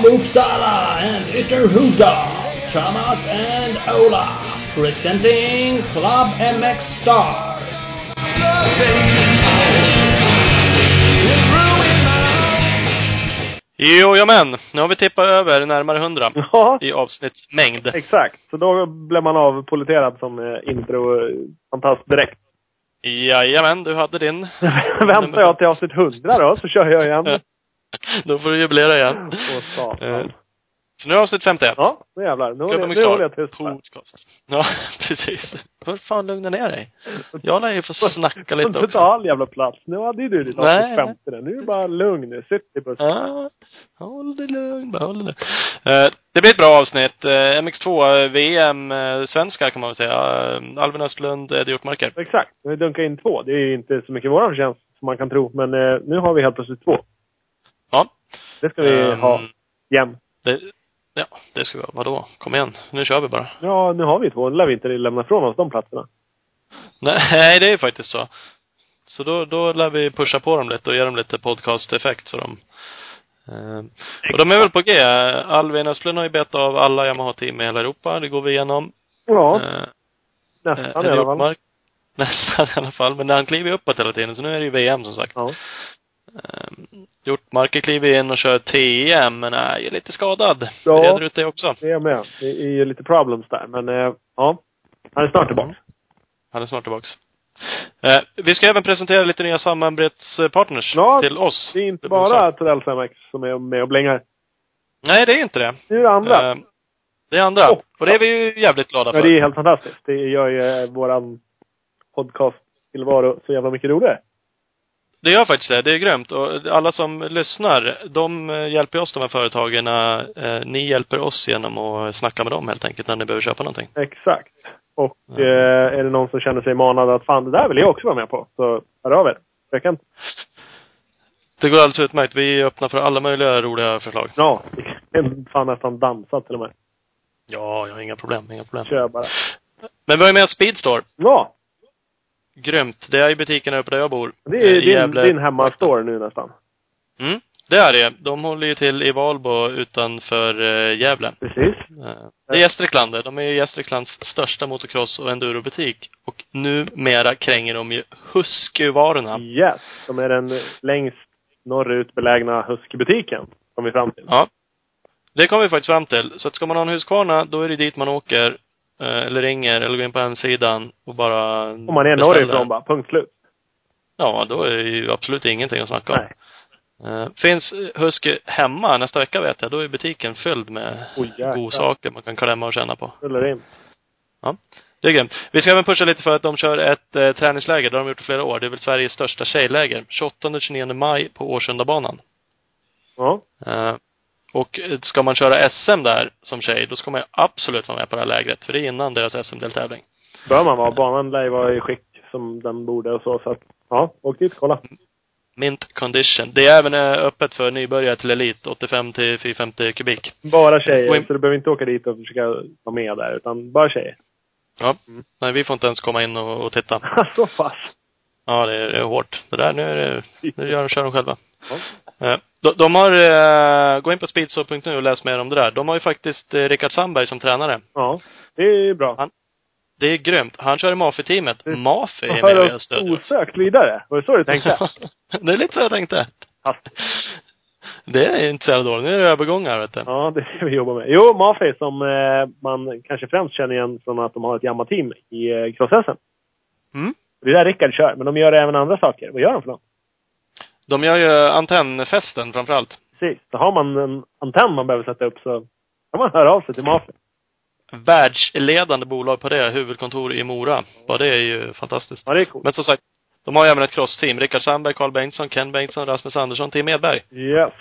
from Uppsala and Ytterhuda, Thomas and Ola, presenting Club MX Star. Jo, ja men. Nu har vi tippat över närmare 100 Ja, i avsnittsmängd. exakt. Så då blev man avpoliterad som eh, intro eh, fantast direkt. Jajamän, du hade din. Väntar jag till avsnitt 100 då, så kör jag igen. Då får du jubilera igen. Åh. Eh, Så nu är avsnitt 51. Ja, nu jävlar. Nu håller jag, MX nu håller jag Star tyst. podcast. Ja, precis. För fan lugna ner dig. Jag lär ju få snacka lite också. ta all jävla plats. Nu hade ju du ditt Nej, avsnitt 50 där. Nu är det bara lugn nu. Sitt i bussen. Ja, håll dig lugn, bara håll dig lugn. Eh, Det blir ett bra avsnitt. Eh, MX2 eh, VM, eh, svenskar kan man väl säga. Eh, Albin Östlund, Eddie Hjortmarker. Exakt. Vi dunkar in två. Det är ju inte så mycket våran förtjänst som man kan tro. Men eh, nu har vi helt plötsligt två. Ja. Det ska vi Ehm, ha jämt. Det, ja, det ska vi ha. Vadå? Kom igen. Nu kör vi bara. Ja, nu har vi två. Nu lär vi inte lämna från oss de platserna. Nej, det är faktiskt så. Så då, då lär vi pusha på dem lite och ge dem lite podcast-effekt så de eh, och de är väl på G. Alvin Östlund har ju bett av alla Yamaha-team i hela Europa. Det går vi igenom. Ja, Eh, nästan eh, i alla fall. Nästan i alla fall. Men han kliver ju uppåt hela tiden, så nu är det ju VM som sagt. Ja. Eh, Hjortmarker kliver in och kör TM, men är ju lite skadad. Ja. Reder ut det också. Det är med. Det är ju lite problems där. Men eh, ja. Han är snart tillbaka. Han är snart tillbaks. Eh, vi ska även presentera lite nya samarbetspartners Ja, till oss. Det är inte Det bara. Torell 5X som är med och blängar. Nej, det är inte det. Det är det andra. Eh, det är andra. Åh. Och det är vi ju jävligt glada för. Ja, det är helt fantastiskt. Det gör ju våran podcast tillvaro så jävla mycket roligare. Det gör faktiskt det. Det är grymt. Och alla som lyssnar, de eh, hjälper oss, de här företagen. Eh, ni hjälper oss genom att snacka med dem helt enkelt när ni behöver köpa någonting. Exakt. Och Ja. eh, är det någon som känner sig manad att fan, det där vill jag också vara med på. Så hör av er. Jag kan Det går alldeles utmärkt. Vi är öppna för alla möjliga roliga förslag. Ja, jag kan fan nästan dansa till och med. Ja, jag har inga problem. Inga problem. Kör bara. Men vi har ju med Speedstore. Ja, Grymt. Det är ju butiken här uppe där jag bor. det är Eh, i din, Gävle. din hemmastore nu nästan. Mm. Det är det. De håller ju till i Valbo utanför eh, Gävle. Precis. Eh, Det är Gästrikland. De är ju Gästriklands största motocross och endurobutik. Och numera kränger de ju Husky-varorna. Yes. De är den längst norrut belägna Husky-butiken. Kom vi fram till. Ja. Det kommer vi faktiskt fram till. Så att ska man ha en Husqvarna, då är det dit man åker. Eh, Eller ringer, eller går in på hemsidan och bara Om man är norrifrån bara. Punkt slut. Ja, då är det ju absolut ingenting att snacka om. Nej. Eh, finns Husky hemma nästa vecka vet jag, då är butiken fylld med jäklar. godsaker man kan klämma och känna på. Rullar in. Det är grymt. Vi ska även pusha lite för att de kör ett eh, träningsläger. Det har de gjort i flera år. Det är väl Sveriges största tjejläger. 28-29 maj på Årsundabanan. Ja. Eh, och eh, ska man köra SM där som tjej, då ska man ju absolut vara med på det här lägret. För det är innan deras SM-deltävling. Bör man vara. Banan lär vara i skick som den borde och så. Så att, ja, åk dit kolla. Mint condition. Det är även eh, öppet för nybörjare till elit, 85 till 450 kubik. Bara tjejer. in- Så du behöver inte åka dit och försöka vara med där. Utan bara tjejer. Ja. Mm. Nej, vi får inte ens komma in och, och titta. så pass. Ja, det är, det är hårt. Det där, nu är det, nu gör de, kör de själva. Eh, De, de har, eh, gå in på speedstore.nu och läs mer om det där. De har ju faktiskt eh, Rickard Sandberg som tränare. Ja. Det är bra. Han Det är grymt. Han kör i Mafi-teamet. Det- Mafi är med och hör gör oss stöd. osökt vidare. Var det så du tänkte? det är lite så jag tänkte. Det är inte så jävla dåligt. Nu är det övergångar, vet du. ja, det är det vi jobbar med. Jo, Mafi som eh, man kanske främst känner igen från att de har ett Yamaha-team i eh, cross Mm. Det är där Rickard kör, men de gör även andra saker. Vad gör de för något? De gör ju antennfästen framförallt. Precis. Så har man en antenn man behöver sätta upp så kan man höra av sig till Mafi. Världsledande bolag på det. Huvudkontor i Mora. Bara det är ju fantastiskt. Ja, det är coolt. Men som sagt, de har ju även ett crossteam. Rickard Sandberg, Carl Bengtsson, Ken Bengtsson, Rasmus Andersson, Tim Edberg. Yes.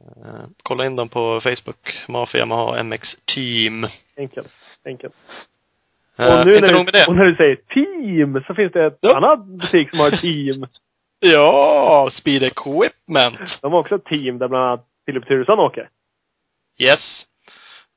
Eh, kolla in dem på Facebook. Mafia Yamaha MX Team. Enkelt. Enkelt. Eh, och, nu inte när du, och när du säger team så finns det ett Ja. annat butik som har team. Ja, Speed Equipment. De har också ett team där bland annat Filip Turesson åker. Yes.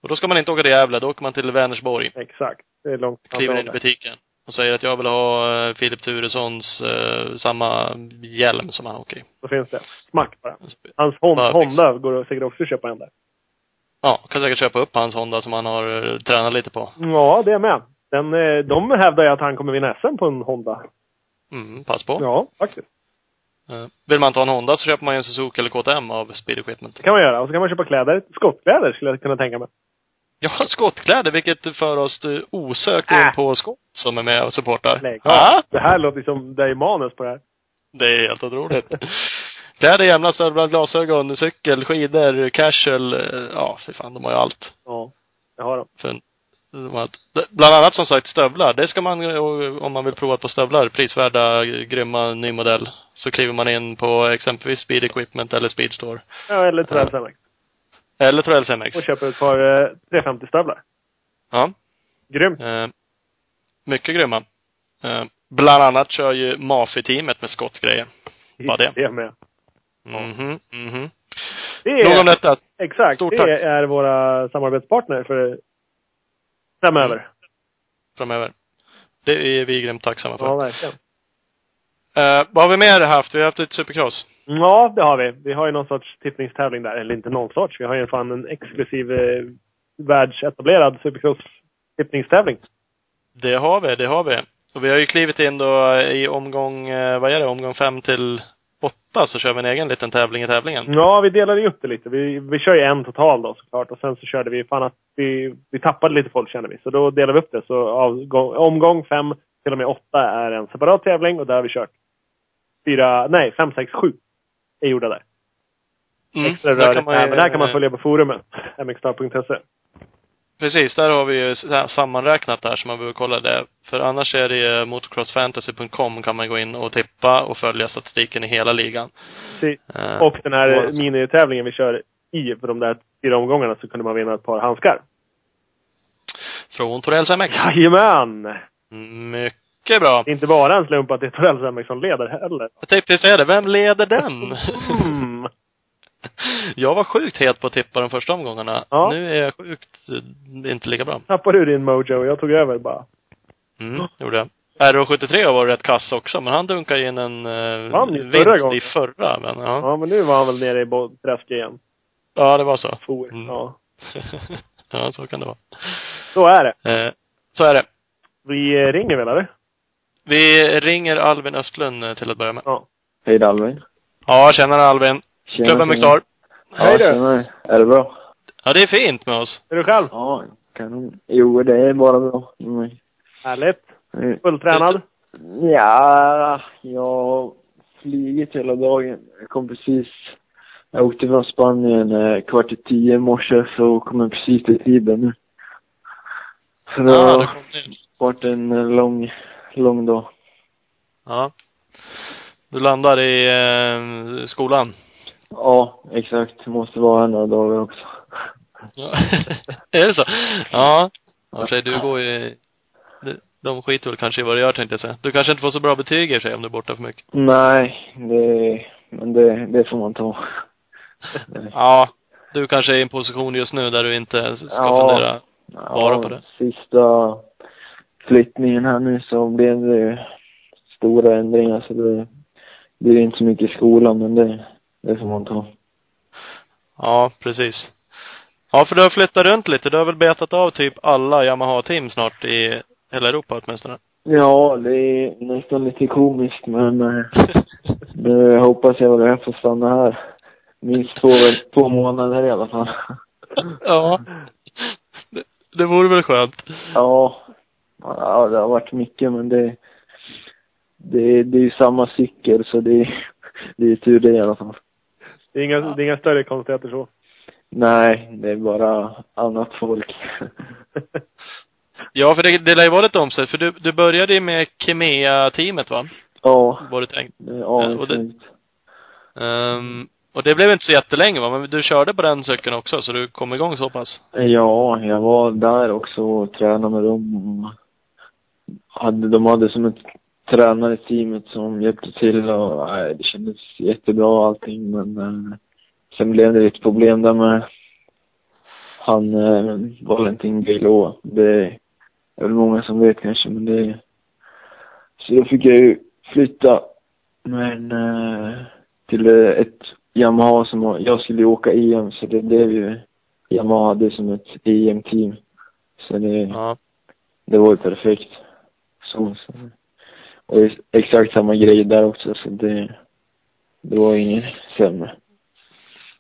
Och då ska man inte åka till Gävle, då åker man till Vänersborg. Exakt. Det är långt Kliver in i butiken. Och säger att jag vill ha eh, Filip Turessons eh, samma hjälm som han åker i. Då finns det. Smack bara. Hans Hon- Bara Honda går säkert också att köpa en där. ja, kan säkert köpa upp hans Honda som han har eh, tränat lite på. Ja, det är med. Den, eh, de hävdar ju att han kommer vinna SM på en Honda. Mm, pass på. Ja, faktiskt. Eh, Vill man ta en Honda så köper man ju en Suzuki eller KTM av Speed Equipment. Det kan man göra. Och så kan man köpa kläder. Skottkläder skulle jag kunna tänka mig. Ja, skottkläder, vilket för oss eh, osökt in Äh. på skott som är med och supportar. Lägg Ja, av. Det här låter som, det är manus på det här. det är helt otroligt. Kläder, jämna stövlar, glasögon, cykel, skidor, casual. eh, Ja, fy fan, de har ju allt. Ja, det har de. För en. Bland annat som sagt stövlar. Det ska man, om man vill prova på stövlar, prisvärda, grymma, ny modell. Så kliver man in på exempelvis Speed Equipment eller Speedstore. Ja, eller Torells MX. Eller Torells MX. Och köper ett par eh, 350-stövlar. Ja. Grymt. Eh, mycket grymma. Eh, bland annat kör ju Mafi-teamet med skottgrejer. Vad det? Det med. Mhm, mhm. Det är, detta. exakt. Stort det tack. är våra samarbetspartner för framöver. framöver. Det är vi grymt tacksamma för. Ja, verkligen. Eh, vad har vi mer haft? Vi har haft lite supercross. Ja, det har vi. Vi har ju någon sorts tippningstävling där. Eller inte någon sorts. Vi har ju fan en exklusiv eh, världsetablerad supercross-tippningstävling. Det har vi, det har vi. Och vi har ju klivit in då i omgång, eh, vad är det, omgång fem till åtta så kör vi en egen liten tävling i tävlingen. Ja, vi delade ju upp det lite. Vi, vi kör ju en total då såklart. Och sen så körde vi, fan att vi, vi tappade lite folk kände vi. Så då delade vi upp det. Så avgång, omgång fem till och med åtta är en separat tävling och där har vi kört fyra, nej, fem, sex, sju är gjorda där. Mm. Extra Där rörigt. kan man där, ju, men där kan man följa på forumet. mxstar.se. Precis, där har vi ju sammanräknat där så man behöver kolla det. För annars är det ju motocrossfantasy.com kan man gå in och tippa och följa statistiken i hela ligan. Precis. Eh, Och den här och- minitävlingen vi kör i, för de där fyra omgångarna, så kunde man vinna ett par handskar. Från Torells MX. Jajamän! Mycket bra. Det är inte bara en slump att det är Torells MX som leder heller. Jag tänkte säga det, vem leder den? Mm. Jag var sjukt het på att tippa de första omgångarna. Ja. Nu är jag sjukt eh, inte lika bra. Tappade du din mojo och jag tog över bara. Mm, gjorde jag. RO73 var rätt kass också, men han dunkade in en förra vinst gången. i förra. Men, ja. Ja, men nu var han väl nere i träsket igen. ja, det var så. For. Mm. Ja. ja, så kan det vara. Så är det. Eh, så är det. Vi eh, ringer väl, eller? Vi ringer Alvin Östlund eh, till att börja med. Ja. Hej Dalvin. Ja, tjänare Alvin. Tjena, Klubben är klar. Hej du. Ja, tjena. Är det bra? Ja, det är fint med oss. Är du själv? Ja, kanon. Jo, det är bara bra. Mm. Härligt. Eh, Fulltränad? Ja, jag har flugit hela dagen. Jag kom precis... Jag åkte från Spanien eh, kvart i tio i morse, så kom jag precis till tiden nu. Så det Ja, det har nu. varit en lång, lång dag. Ja. Du landar i eh, skolan. Ja, exakt. Måste vara här några dagar också. Ja. är det så? Ja. Ja, sig, du går ju... de- skiter väl kanske i vad du gör tänkte jag säga. Du kanske inte får så bra betyg i sig om du är borta för mycket. Nej, det... Men det, det får man ta. Ja. Du kanske är i en position just nu där du inte ska Ja. fundera. Bara på det. Sista flyttningen här nu så blev det ju stora ändringar så det blir inte så mycket i skolan men det, det får man ta. Ja, precis. Ja, för du har flyttat runt lite. Du har väl betat av typ alla Yamaha-team snart i hela Europa åtminstone? Ja, det är nästan lite komiskt men eh, nu hoppas jag att jag får stanna här minst två, två månader i alla fall. ja. Det, det vore väl skönt. Ja, ja det har varit mycket men det det, det är ju samma cykel så det, det är tur det i alla fall. Det är inga, det är inga större konstigheter så. Nej, det är bara annat folk. Ja, för det, det lär ju vara lite omsett. För du, du började ju med Kemea-teamet va? ja, Var det tänkt. det är och det-. Ehm, och det blev inte så jättelänge va? Men du körde på den cykeln också, så du kom igång så pass? Ja, jag var där också och tränade med dem. Hade, de hade som ett tränare i teamet som hjälpte till och nej, det kändes jättebra allting men eh, sen blev det lite problem där med han eh, Valentin Gailot. Det är väl många som vet kanske men det så då fick jag ju flytta men eh, till eh, ett Yamaha som jag skulle åka EM så det blev ju Yamaha hade som ett EM-team. Så det, Ja. det var ju perfekt. Så, så. Och exakt samma grej där också, så det, det var inget sämre.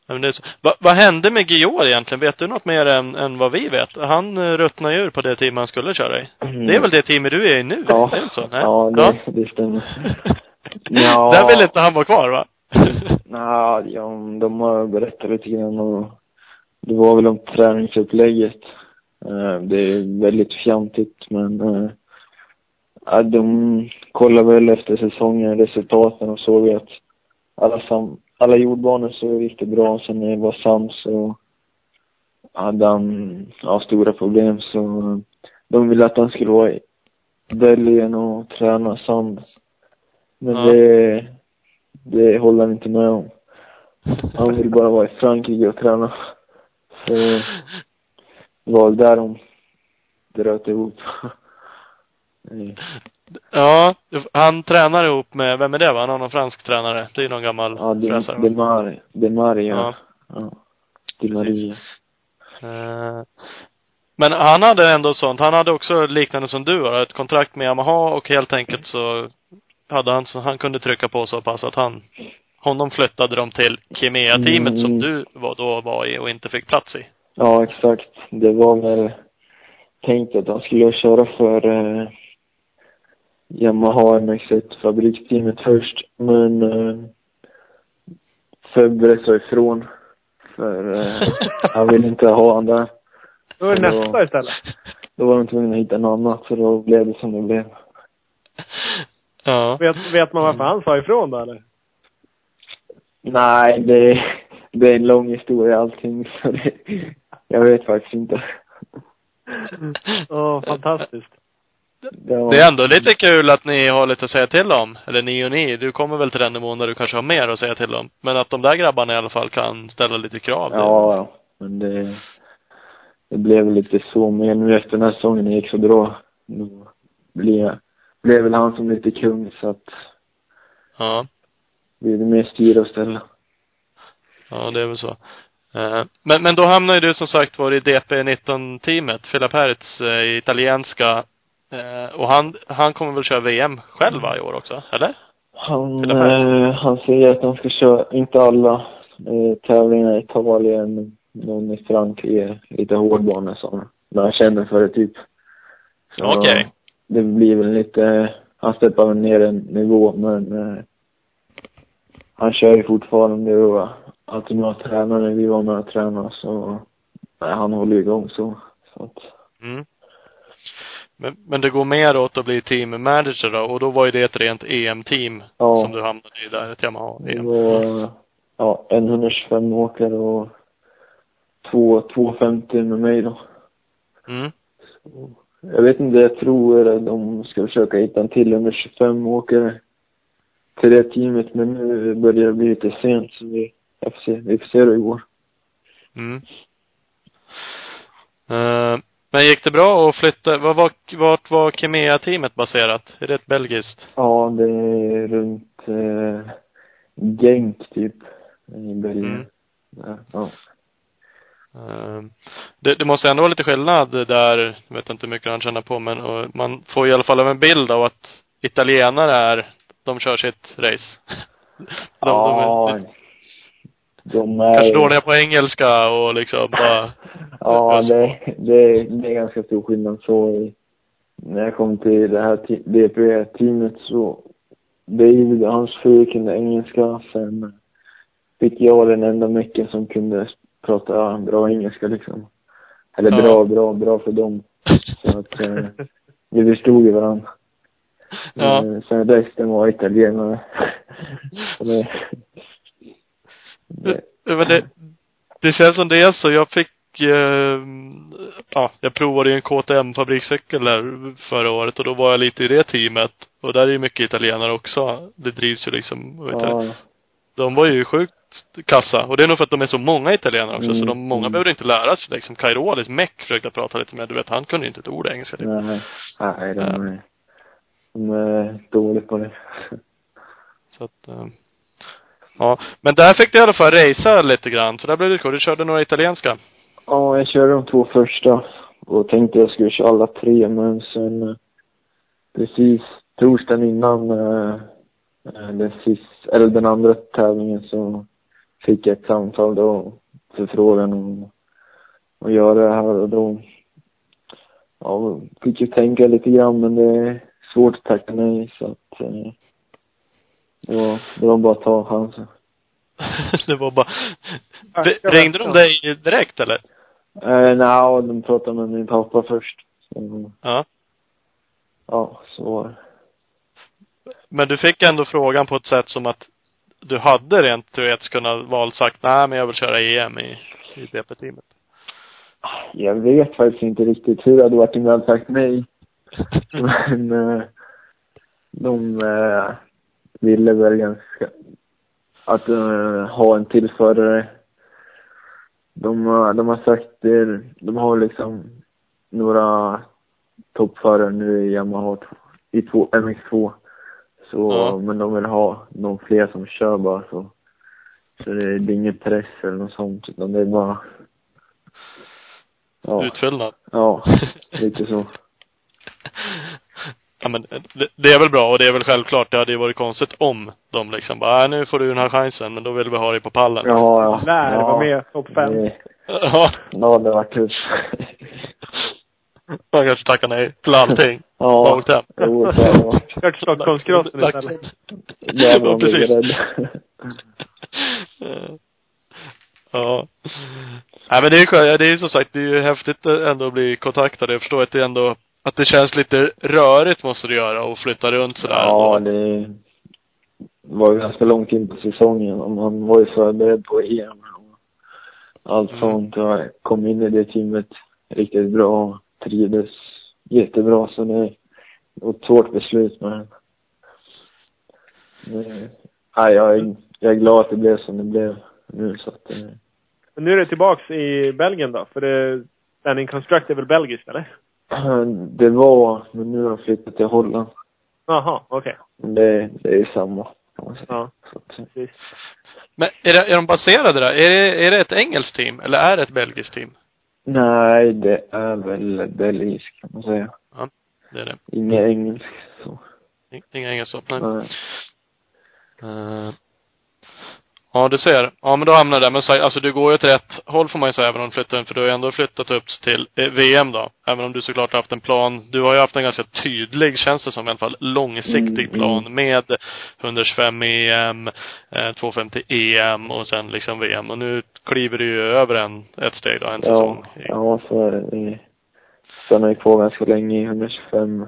Ja, Men det är så. Va, vad hände med Gior egentligen? Vet du något mer än, än vad vi vet? Han uh, ruttnade ju ur på det team han skulle köra i. Det är väl det teamet du är i nu? Ja, Det så? Nej? ja, det, det stämmer. Ja. Där vill inte han vara kvar va? Nej, ja, de har berättat lite grann och det var väl om träningsupplägget. Eh, Det är väldigt fjantigt men eh, ja, de kollar väl efter säsongen, resultaten och såg att alla, sam, alla jordbanor så gick det bra. Sen när det var sams så hade han ja, stora problem så de ville att han skulle vara i Belgien och träna sand. Men Ja. det, det håller han inte med om. Han vill bara vara i Frankrike och träna. Så det var där de bröt ihop. Ja, han tränar ihop med, vem är det va? Han har någon fransk tränare. Det är någon gammal Ja, det, fräsare. va? det Mar, det Maria. Ja. Ja. Di Maria. Eh, Men han hade ändå sånt. Han hade också liknande som du har. Ett kontrakt med Yamaha och helt enkelt så hade han så han kunde trycka på så pass att han honom flyttade de till Kimea-teamet som Mm. du var, då var i och inte fick plats i. Ja, exakt. Det var väl tänkt att han skulle köra för eh, Yamaha MX1 fabriksteamet först. Men eh, Febbre sa ifrån. För eh, han ville inte ha han där. Då är det nästa istället. Då var de tvungna att hitta något annat, så då blev det som det blev. Ja. Vet, vet man varför han sa ifrån då eller? Nej, det, det är en lång historia allting, så det, jag vet faktiskt inte. Åh, fantastiskt. Var- Det är ändå lite kul att ni har lite att säga till om. Eller ni och ni. Du kommer väl till den nivån där du kanske har mer att säga till om. Men att de där grabbarna i alla fall kan ställa lite krav. det- Ja, ja. men det, det blev lite så. Men nu efter den här säsongen det gick så bra, då blev, blev väl han som lite kung så att Ja. det mer styra och ställa. Ja, det är väl så. Eh, Men, men då hamnar ju du som sagt var i DP19-teamet, Philip Hertz, eh, i italienska. Eh, Och han, han kommer väl köra VM själv va, i år också? Eller? Han, eh, han säger att han ska köra, inte alla eh, tävlingar i Italien, någon i Frankrike, lite hårdbanor som han känner för det typ. Okej. Det blir väl lite, han steppar väl ner en nivå men eh, han kör ju fortfarande och alltid med att träna när vi var med och tränade så nej, han håller ju igång så. så att, Mm. Men, men det går mer åt att bli team manager då, och då var ju det ett rent EM-team Ja. som du hamnade i där, ett det Yamaha-EM. ja, en 125 åkare och två 250 med mig då. Mm. Jag vet inte, jag tror att de ska försöka hitta en till 125 åkare till det teamet, men nu börjar det bli lite sent så vi, jag får se, vi får se hur det går. Mm. Eh, men gick det bra att flytta, var, vart var Kimea-teamet baserat? Är det ett belgiskt? Ja, det är runt eh, Genk typ, i Belgien. Mm. Ja, ja. Eh, det, det måste ändå vara lite skillnad där, jag vet inte hur mycket han tjänar på, men och man får i alla fall en bild av att italienare är, de kör sitt race. De, ja, de är de är... kanske dåliga på engelska och liksom bara, Ja, det, det, det är ganska stor skillnad så när jag kom till det här te- DP-teamet så David och hans fru kunde engelska. Sen fick jag den enda mecken som kunde prata bra engelska liksom. Eller Ja. bra, bra, bra för dem. Så att eh, vi förstod ju varandra. Ja. Eh, Sen resten var italienare. Så det, men det, det känns som det är så. Jag fick, eh, ja, jag provade ju en KTM fabrikscykel där förra året och då var jag lite i det teamet. Och där är ju mycket italienare också. Det drivs ju liksom, vet jag, ja, de var ju sjukt kassa. Och det är nog för att de är så många italienare också. så Mm, de, många mm. behöver inte lära sig liksom. Kairolis meck försökte jag prata lite med. Du vet, han kunde ju inte ett ord engelska. Typ. nej, nej, de är, de är dåliga på det. Så att, eh, ja. Men där fick du i alla fall racea lite grann. Så där blev det kul. Du körde några italienska. Ja, jag körde de två första och tänkte jag skulle köra alla tre, men sen eh, precis torsdagen innan eh, eh, den, sist, eller den andra tävlingen så fick jag ett samtal då, förfrågan om att göra det här och då ja, fick ju tänka lite grann men det är svårt att tacka nej så att eh, var, det var bara att ta chansen. det var bara... Ringde de dig direkt eller? Eh, Nej, de pratade med min pappa först. Så, Ja. ja, så var det. Men du fick ändå frågan på ett sätt som att du hade rent teoretiskt kunnat valt sagt, nej men jag vill köra EM i, i BP-teamet. Jag vet faktiskt inte riktigt hur det hade varit om jag hade sagt nej. Men eh, de eh, ville väl ganska att eh, ha en till förare. De, har- de har sagt det, de har liksom några toppförare nu i Yamaha i två, MX2. Så, Ja. men de vill ha någon fler som kör bara så. Så det, det är ingen press eller något sånt utan det är bara Ja, Utfyllnad. ja lite så. Ja men det, det är väl bra och det är väl självklart. Det hade ju varit konstigt om de liksom bara, "Nej, nu får du den här chansen men då vill vi ha dig på pallen. Ja, ja. Lär ja, vara med topp fem. Det, Ja. ja, det var tufft. Man kanske tackar nej till allting. Ja, Långt hem. jo, det varit. Kört Stockholmscrossen istället. Jävlar Ja, vad precis. är. Ja. Nej men det är ju. Det är ju som sagt, det är ju häftigt ändå att bli kontaktad. Jag förstår att det ändå, att det känns lite rörigt måste det göra och flytta runt sådär. Ja, det var ju ganska långt in på säsongen och man var ju förberedd på EM och allt Mm. sånt. Och jag kom in i det teamet riktigt bra och trivdes jättebra. Så det var ett svårt beslut men nej, jag, är, jag är glad att det blev som det blev nu så att Men nu är det tillbaks i Belgien då? För det, Standing Construct är väl belgiskt eller? det var, men nu har jag flyttat till Holland. Jaha, okej. Men det, det är samma. Ja, Så precis. Men är, det, är de baserade där? Är det, är det ett engelskt team? Eller är det ett belgiskt team? nej, det är väl belgisk kan man säga. Det är det. Inget engelskt så. Inga engelska. Nej. Nej. Eh, ja, du ser. Ja, men då hamnar där. Men så, alltså du går ju åt rätt håll får man ju säga, även om du flyttar. För du har ju ändå flyttat upp till eh, VM då. Även om du såklart har haft en plan. Du har ju haft en ganska tydlig, känns det som i alla fall, långsiktig Mm, plan med 125 EM, eh, 250 EM och sen liksom VM. Och nu kliver du ju över en, ett steg då, en säsong. Ja, ja, så är det. det. Sen har jag kvar ganska länge i 125.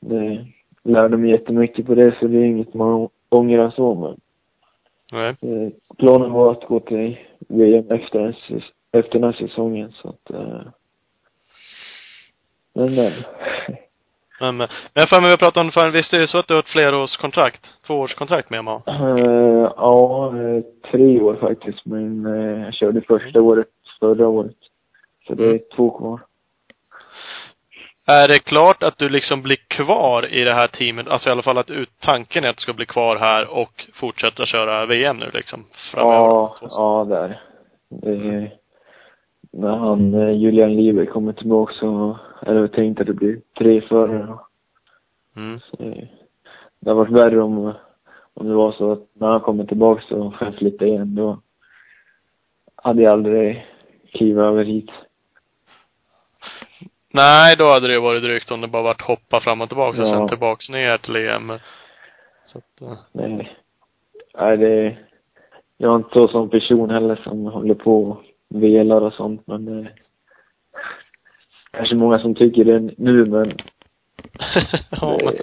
Det lärde mig jättemycket på det, så det är inget man ångrar så, men Nej. eh, planen var att gå till VM efter, efter den här säsongen, så att eh, men, men. Men, men jag för mig vi pratat om förut. Visst är det så att du har ett flerårskontrakt? Tvåårskontrakt med Yamaha? Eh, ja, tre år faktiskt, men jag körde första året förra året. Så det är två kvar. Är det klart att du liksom blir kvar i det här teamet? Alltså i alla fall att ut, tanken är att du ska bli kvar här och fortsätta köra VM nu liksom? Framöver? Ja, ja, där. Det är, när han, eh, Julian Lieber kommer tillbaka så är det tänkt att det blir tre förare. Mm. Så det, har varit värre om, om det var så att när han kommer tillbaka så får jag flytta igen. Då hade jag aldrig klivit över hit. Nej, då hade det varit drygt om det bara varit hoppa fram och tillbaka och Ja. sen tillbaks ner till EM. Så att, eh, Nej. Nej, det... Jag är inte så som person heller som håller på och velar och sånt, men det... Kanske många som tycker det nu, men ja, men,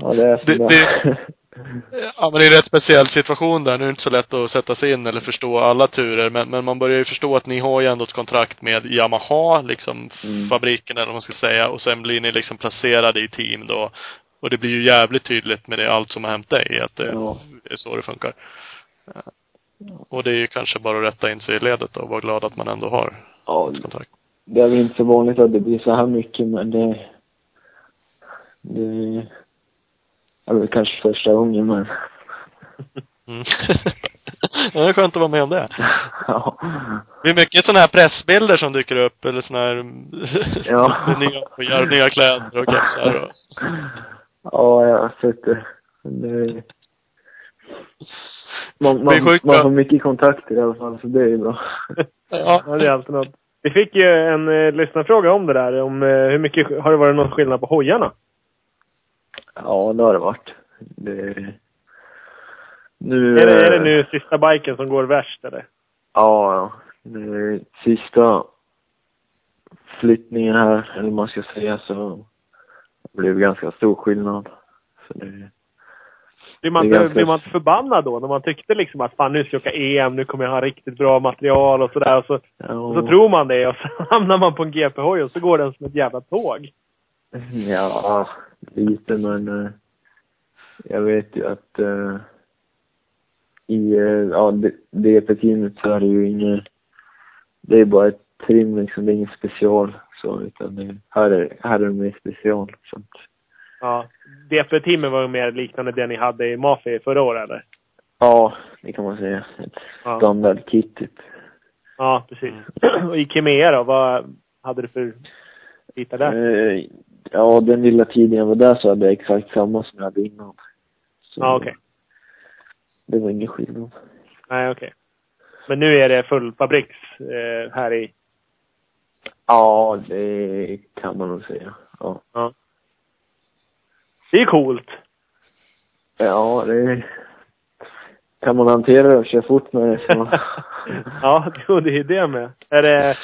ja, det är Det- det- ja, men det är en rätt speciell situation där. Nu är det inte så lätt att sätta sig in eller förstå alla turer. Men, men man börjar ju förstå att ni har ju ändå ett kontrakt med Yamaha, liksom Mm. fabriken eller vad man ska säga. Och sen blir ni liksom placerade i team då. Och det blir ju jävligt tydligt med det, allt som har hänt dig, att det Ja. är så det funkar. Eh, Och det är ju kanske bara att rätta in sig i ledet och vara glad att man ändå har Ja, ett kontrakt. det är väl inte så vanligt att det blir så här mycket, men det... Det väl kanske första gången, men... Mm. det är skönt att vara med om det. ja. Det är mycket sådana här pressbilder som dyker upp, eller sådana här Ja. nya, gör nya kläder och kepsar och Ja, jag har sett det. det man, man, sjukt man får mycket kontakter i alla fall, så det är ju bra. Ja. Ja, det är alltid något. Vi fick ju en eh, lyssnarfråga om det där. Om eh, hur mycket, har det varit någon skillnad på hojarna? Ja, det har det varit. Det... Nu... Är det, är det eh, nu sista biken som går värst eller? Ja, ja. Nu, sista flyttningen här, eller man ska säga, så blev det ganska stor skillnad. Så det, Blir man, inte, ganska- blir man inte förbannad då? När man tyckte liksom att fan nu ska jag åka EM, nu kommer jag ha riktigt bra material och sådär. Och så, ja, och så tror man det och så hamnar man på en GP-hoj och så går den som ett jävla tåg. Ja, lite men eh, jag vet ju att eh, i eh, ja, DP-teamet så är det ju inget, det är bara ett trim liksom, det är inget special så utan det, här är, här är det mer special. Så att, Ja. DP-teamet var ju mer liknande det ni hade i Mafi förra året eller? ja, det kan man säga. Ett Ja. standardkit typ. Ja, precis. och i Kimea då? Vad hade du för bitar där? Eh, ja, den lilla tiden jag var där så hade jag exakt samma som jag hade innan. Ja, okej. Det var ingen skillnad. Nej, okej. Men nu är det full fabriks eh, här i... Ja, det kan man nog säga. Ja. Ja. Det är coolt. Ja, det kan man hantera det och köra fort med det så. ja, det är det med. Är det,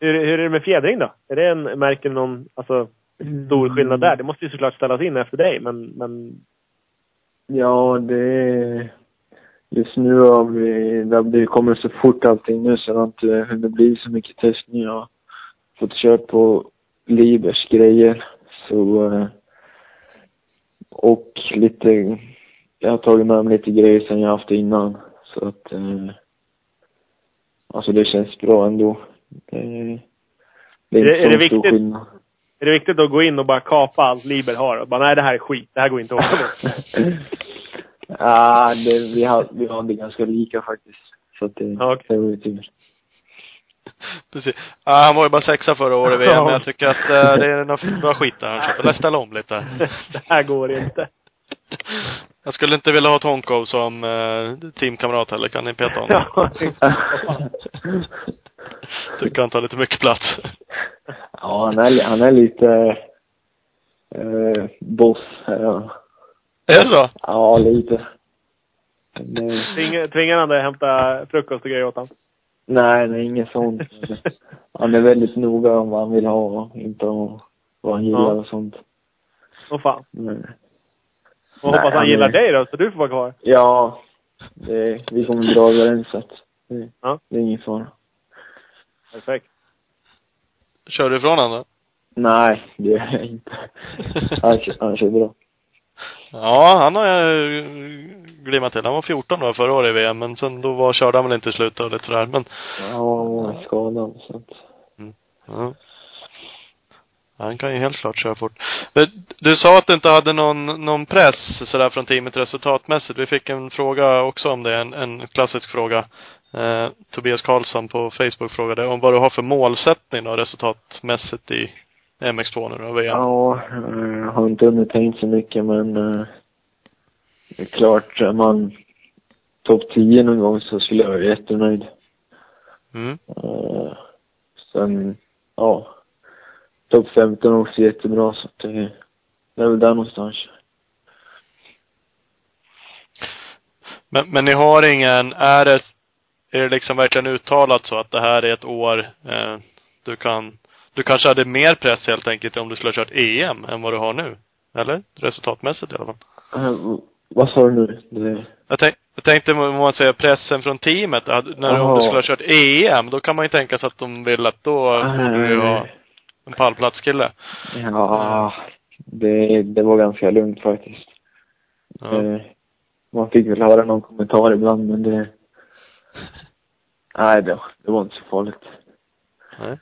hur, hur är det med fjädring då? Är det en, märker någon, alltså, stor skillnad där? Det måste ju såklart ställas in efter dig, men, men Ja, det... Just nu har vi... Det har blivit- kommer så fort allting nu så det har inte hunnit bli så mycket testning. Jag har fått kört på Libers grejer. Så... eh, Och lite... Jag har tagit med mig lite grejer som jag haft innan. Så att... eh, Alltså det känns bra ändå. Det, det Är är det viktigt? Är det viktigt att gå in och bara kapa allt Liber har och bara nej det här är skit, det här går inte att åka. Ja, det, vi, har, vi har det ganska lika faktiskt. Så att det, Ja, okej. det var ju tur. Precis. Ja, han var ju bara sexa förra året i VM, men jag tycker att eh, det är något bra skit där han köper. Eller ställa om lite. det här går inte. Jag skulle inte vilja ha Tonkov som eh, teamkamrat heller. Kan ni peta honom? Ja, Tycker han tar lite mycket plats. Ja, han är, han är lite eh, boss. Ja. Är det så? ja, lite. Men, eh, Tvinga- Tvingar han dig att hämta frukost och grejer åt honom? nej, nej, inget sånt. Han är väldigt noga om vad han vill ha och inte om vad han gillar Ja. och sånt. Åh fan. Men, Och Nej, hoppas han han gillar är- dig då, så du får vara kvar. ja, det, vi kommer bra överens så att det, Ja. det är ingen fara. Perfekt. Kör du ifrån honom då? Nej, det gör jag inte. Han, han kör bra. Ja, han har jag glimmat till. Han var 14 då förra året i VM, men sen då var, körde han väl inte i slutet och lite sådär. Men, Ja, han var skadad så att. ja. Han kan ju helt klart köra fort. Du sa att du inte hade någon, någon press sådär från teamet resultatmässigt. Vi fick en fråga också om det, en, en klassisk fråga. Eh, Tobias Karlsson på Facebook frågade om vad du har för målsättning då resultatmässigt i MX2 nu då, VM. Ja, jag har inte hunnit tänkt så mycket men eh, det är klart, är man topp 10 någon gång så skulle jag vara jättenöjd. Mm. Eh, sen, ja, topp 15 är också jättebra så att det, det är väl där någonstans. Men, men ni har ingen, är det, är det liksom verkligen uttalat så att det här är ett år eh, du kan, du kanske hade mer press helt enkelt om du skulle ha kört EM än vad du har nu? Eller? Resultatmässigt i alla fall. Eh, vad sa du nu? Det, Jag, tänk, jag tänkte om man säger pressen från teamet, när, om du Jaha. skulle ha kört EM, då kan man ju tänka sig att de vill att då borde du ha en pallplatskille. ja, det, det var ganska lugnt faktiskt. Ja. Eh, man fick väl höra någon kommentar ibland men det, nej det, det var inte så farligt. Nej.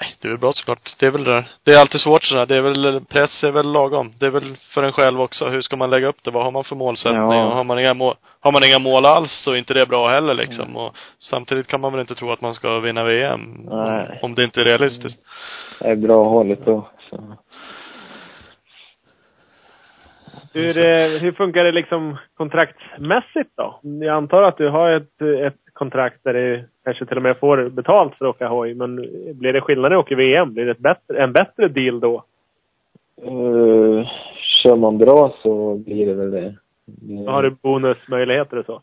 Nej, Det är väl bra såklart. Det är väl det. Det är alltid svårt sådär. Det är väl, press är väl lagom. Det är väl för en själv också. Hur ska man lägga upp det? Vad har man för målsättning? Ja. Och har man inga mål, har man inga mål alls så är inte det bra heller liksom. Och samtidigt kan man väl inte tro att man ska vinna VM. Nej. Om, om det inte är realistiskt. Det är bra hållet då. Så. Hur, eh, hur funkar det liksom kontraktsmässigt då? Jag antar att du har ett, ett kontrakt där du kanske till och med får betalt för att åka hoj. Men blir det skillnad när du åker VM? Blir det bättre, en bättre deal då? Uh, kör man bra så blir det väl det. det Har du bonusmöjligheter och så?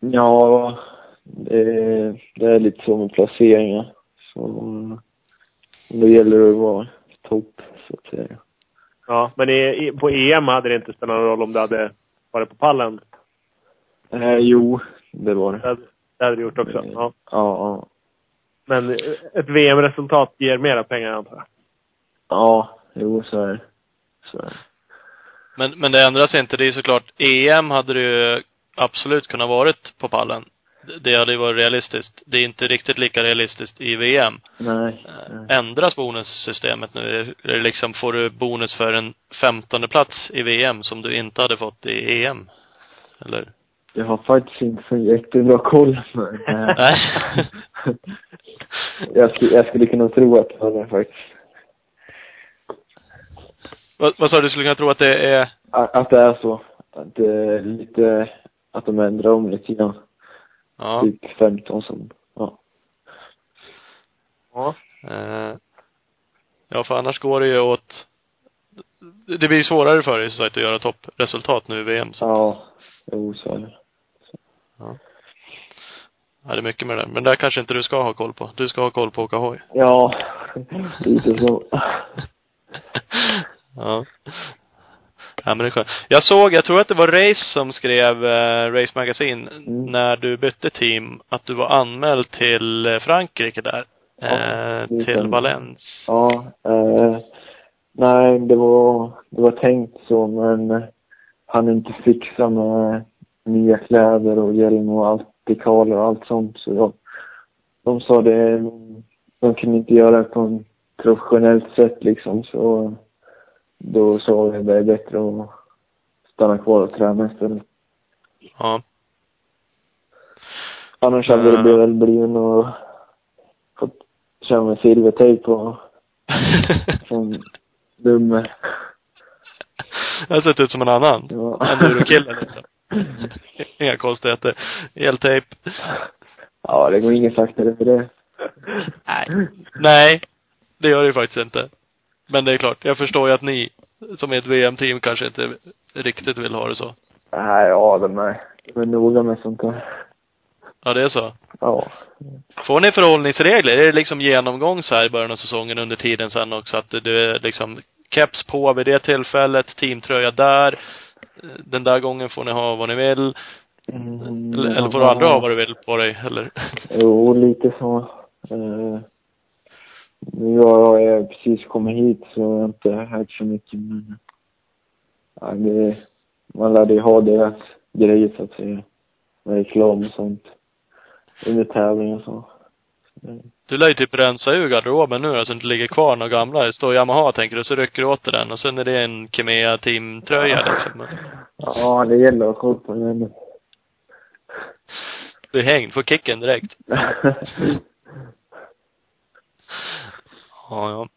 Ja, det, det är lite så med placeringar. Så då gäller det att vara topp, så att säga. Ja, men i, i, på EM hade det inte spelat någon roll om du hade varit på pallen. Eh, jo, det var det. Det hade, det hade du gjort också. Ja. Ja, ja. Men ett VM-resultat ger mera pengar antar jag. Ja, jo, så är det. Så är det. Men, men det ändras inte. Det är såklart, EM hade du ju absolut kunnat varit på pallen. Det- hade ju varit realistiskt. Det är inte riktigt lika realistiskt i VM. Nej. Eh, nej. Ändras bonussystemet nu? Är liksom, får du bonus för en femtonde plats i VM som du inte hade fått i EM? Eller? Jag har faktiskt inte så jättebra koll det. Nej. jag, skulle, jag skulle kunna tro att det var det faktiskt. Vad, vad sa du? Du skulle kunna tro att det är Att att det är så. Att det är lite, att de ändrar om lite grann. Ja. Typ 15 som, ja. Ja. Eh, ja, för annars går det ju åt det blir svårare för dig som sagt att göra toppresultat nu i VM. Så. Ja, jo så är det. Ja, det är mycket med det där. Men där kanske inte du ska ha koll på. Du ska ha koll på att åka hoj. Ja, lite så. ja. Ja, men det är skönt. Jag såg, jag tror att det var Race som skrev, eh, Race Magazine, Mm. när du bytte team, att du var anmäld till eh, Frankrike där. Ja, eh, till. Valence. Ja, eh, nej det var, det var tänkt så men han inte fixa med nya kläder och hjälm och allt, dekaler och allt sånt så jag, de sa det, de kunde inte göra det på en professionellt sätt liksom så då sa vi det är bättre att stanna kvar och träna istället. Ja. Annars hade Ja. det väl blivit något, fått köra med silvertejp på som dumme. Jag har sett ut som en annan. Ja. Enduro-kille liksom. Inga konstigheter. Eltejp. Ja, det går inget saktare för det. Nej. Nej. Det gör det ju faktiskt inte. Men det är klart, jag förstår ju att ni, som är ett VM-team, kanske inte riktigt vill ha det så. Nej, ja, de är, de är noga med sånt där. Ja, det är så. Ja. Får ni förhållningsregler? Är det liksom genomgång så här i början av säsongen under tiden sen också? Att det är liksom keps på vid det tillfället, teamtröja där. Den där gången får ni ha vad ni vill. Mm, Eller, eller får du aldrig ha vad du vill på dig, eller? Jo, lite så. Eh, nu har jag precis kommit hit så jag har inte hört så mycket men ja, det, man lärde ju ha deras grejer så att säga. Med reklam och sånt. Under tävling och så. Du lär ju typ rensa ur garderoben nu då, så det inte ligger kvar några gamla. Det står Yamaha tänker du, så rycker du åt den och sen är det en Kimea teamtröja liksom. Ja, det gäller att ha koll på det. Du är hängd, får kicken direkt. Ja, ja.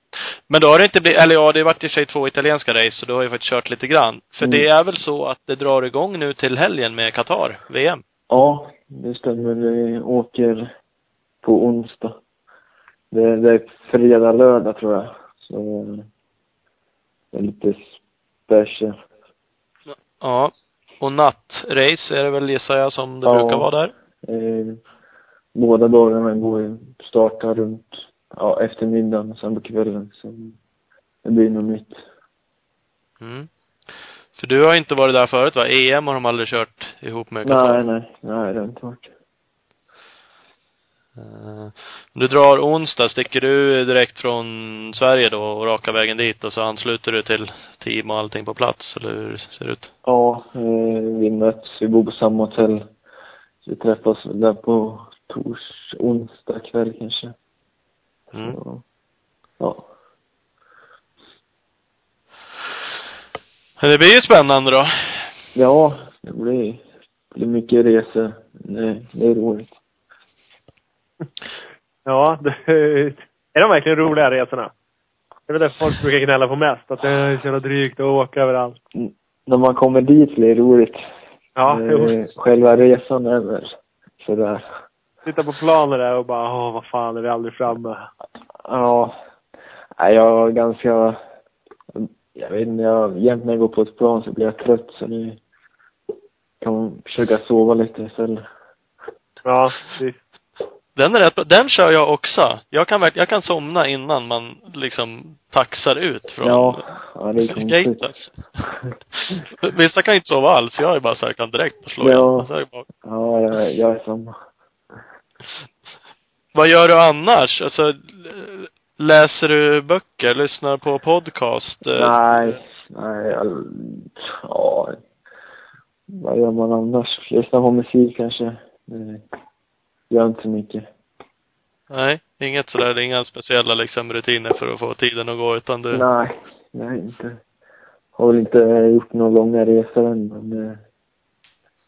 Men då har det inte blivit, eller ja, det har varit i och för sig två italienska race, så du har ju faktiskt kört lite grann. För Mm. det är väl så att det drar igång nu till helgen med Qatar, VM? Ja, det stämmer. Vi åker på onsdag. Det, det är fredag, lördag tror jag. Så det är lite special. Ja. Och nattrace är det väl, gissar jag, som det Ja. brukar vara där? Eh, båda dagarna går ju, startar runt ja, eftermiddagen och sen på kvällen. Så det blir något nytt. Mm. För du har inte varit där förut va? EM har de aldrig kört ihop med Qatar? Nej, nej, nej, det har inte varit. Eh, Du drar onsdag, sticker du direkt från Sverige då och raka vägen dit och så ansluter du till team och allting på plats, eller hur ser det ut? Ja, eh, vi möts, vi bor på samma hotell. Vi träffas där på tors, onsdag kväll kanske. Mm. Så, ja. Det blir ju spännande då. Ja, det blir, det blir mycket resor. Det, det är roligt. Ja, det, är de verkligen roliga resorna? Det är väl det folk brukar gnälla på mest. Att det är så jävla drygt att åka överallt. Mm. När man kommer dit blir det roligt. Ja, det, eh, Själva resan är väl sådär. Sitta på planen där och bara, åh vad fan är vi aldrig framme? Ja. Nej, jag var ganska... Jag vet inte, jag, jämt när jag går på ett plan så blir jag trött så nu kan man försöka sova lite istället. Ja, visst. Den är rätt bra. Den kör jag också. Jag kan verkligen, jag kan somna innan man liksom taxar ut från Ja, ja det är konstigt. gaten. Vissa kan inte sova alls. Jag är bara så här, kan direkt slå Ja. igen. Så är det bara, Ja, jag, jag är samma. Vad gör du annars? Alltså, läser du böcker? Lyssnar på podcast? Eh, Nej, nej, jag, ja. Vad gör man annars? Lyssna på musik kanske. Det gör inte så mycket. Nej, inget sådär, det är inga speciella liksom rutiner för att få tiden att gå utan du Nej, nej inte. Har väl inte gjort några långa resor än, men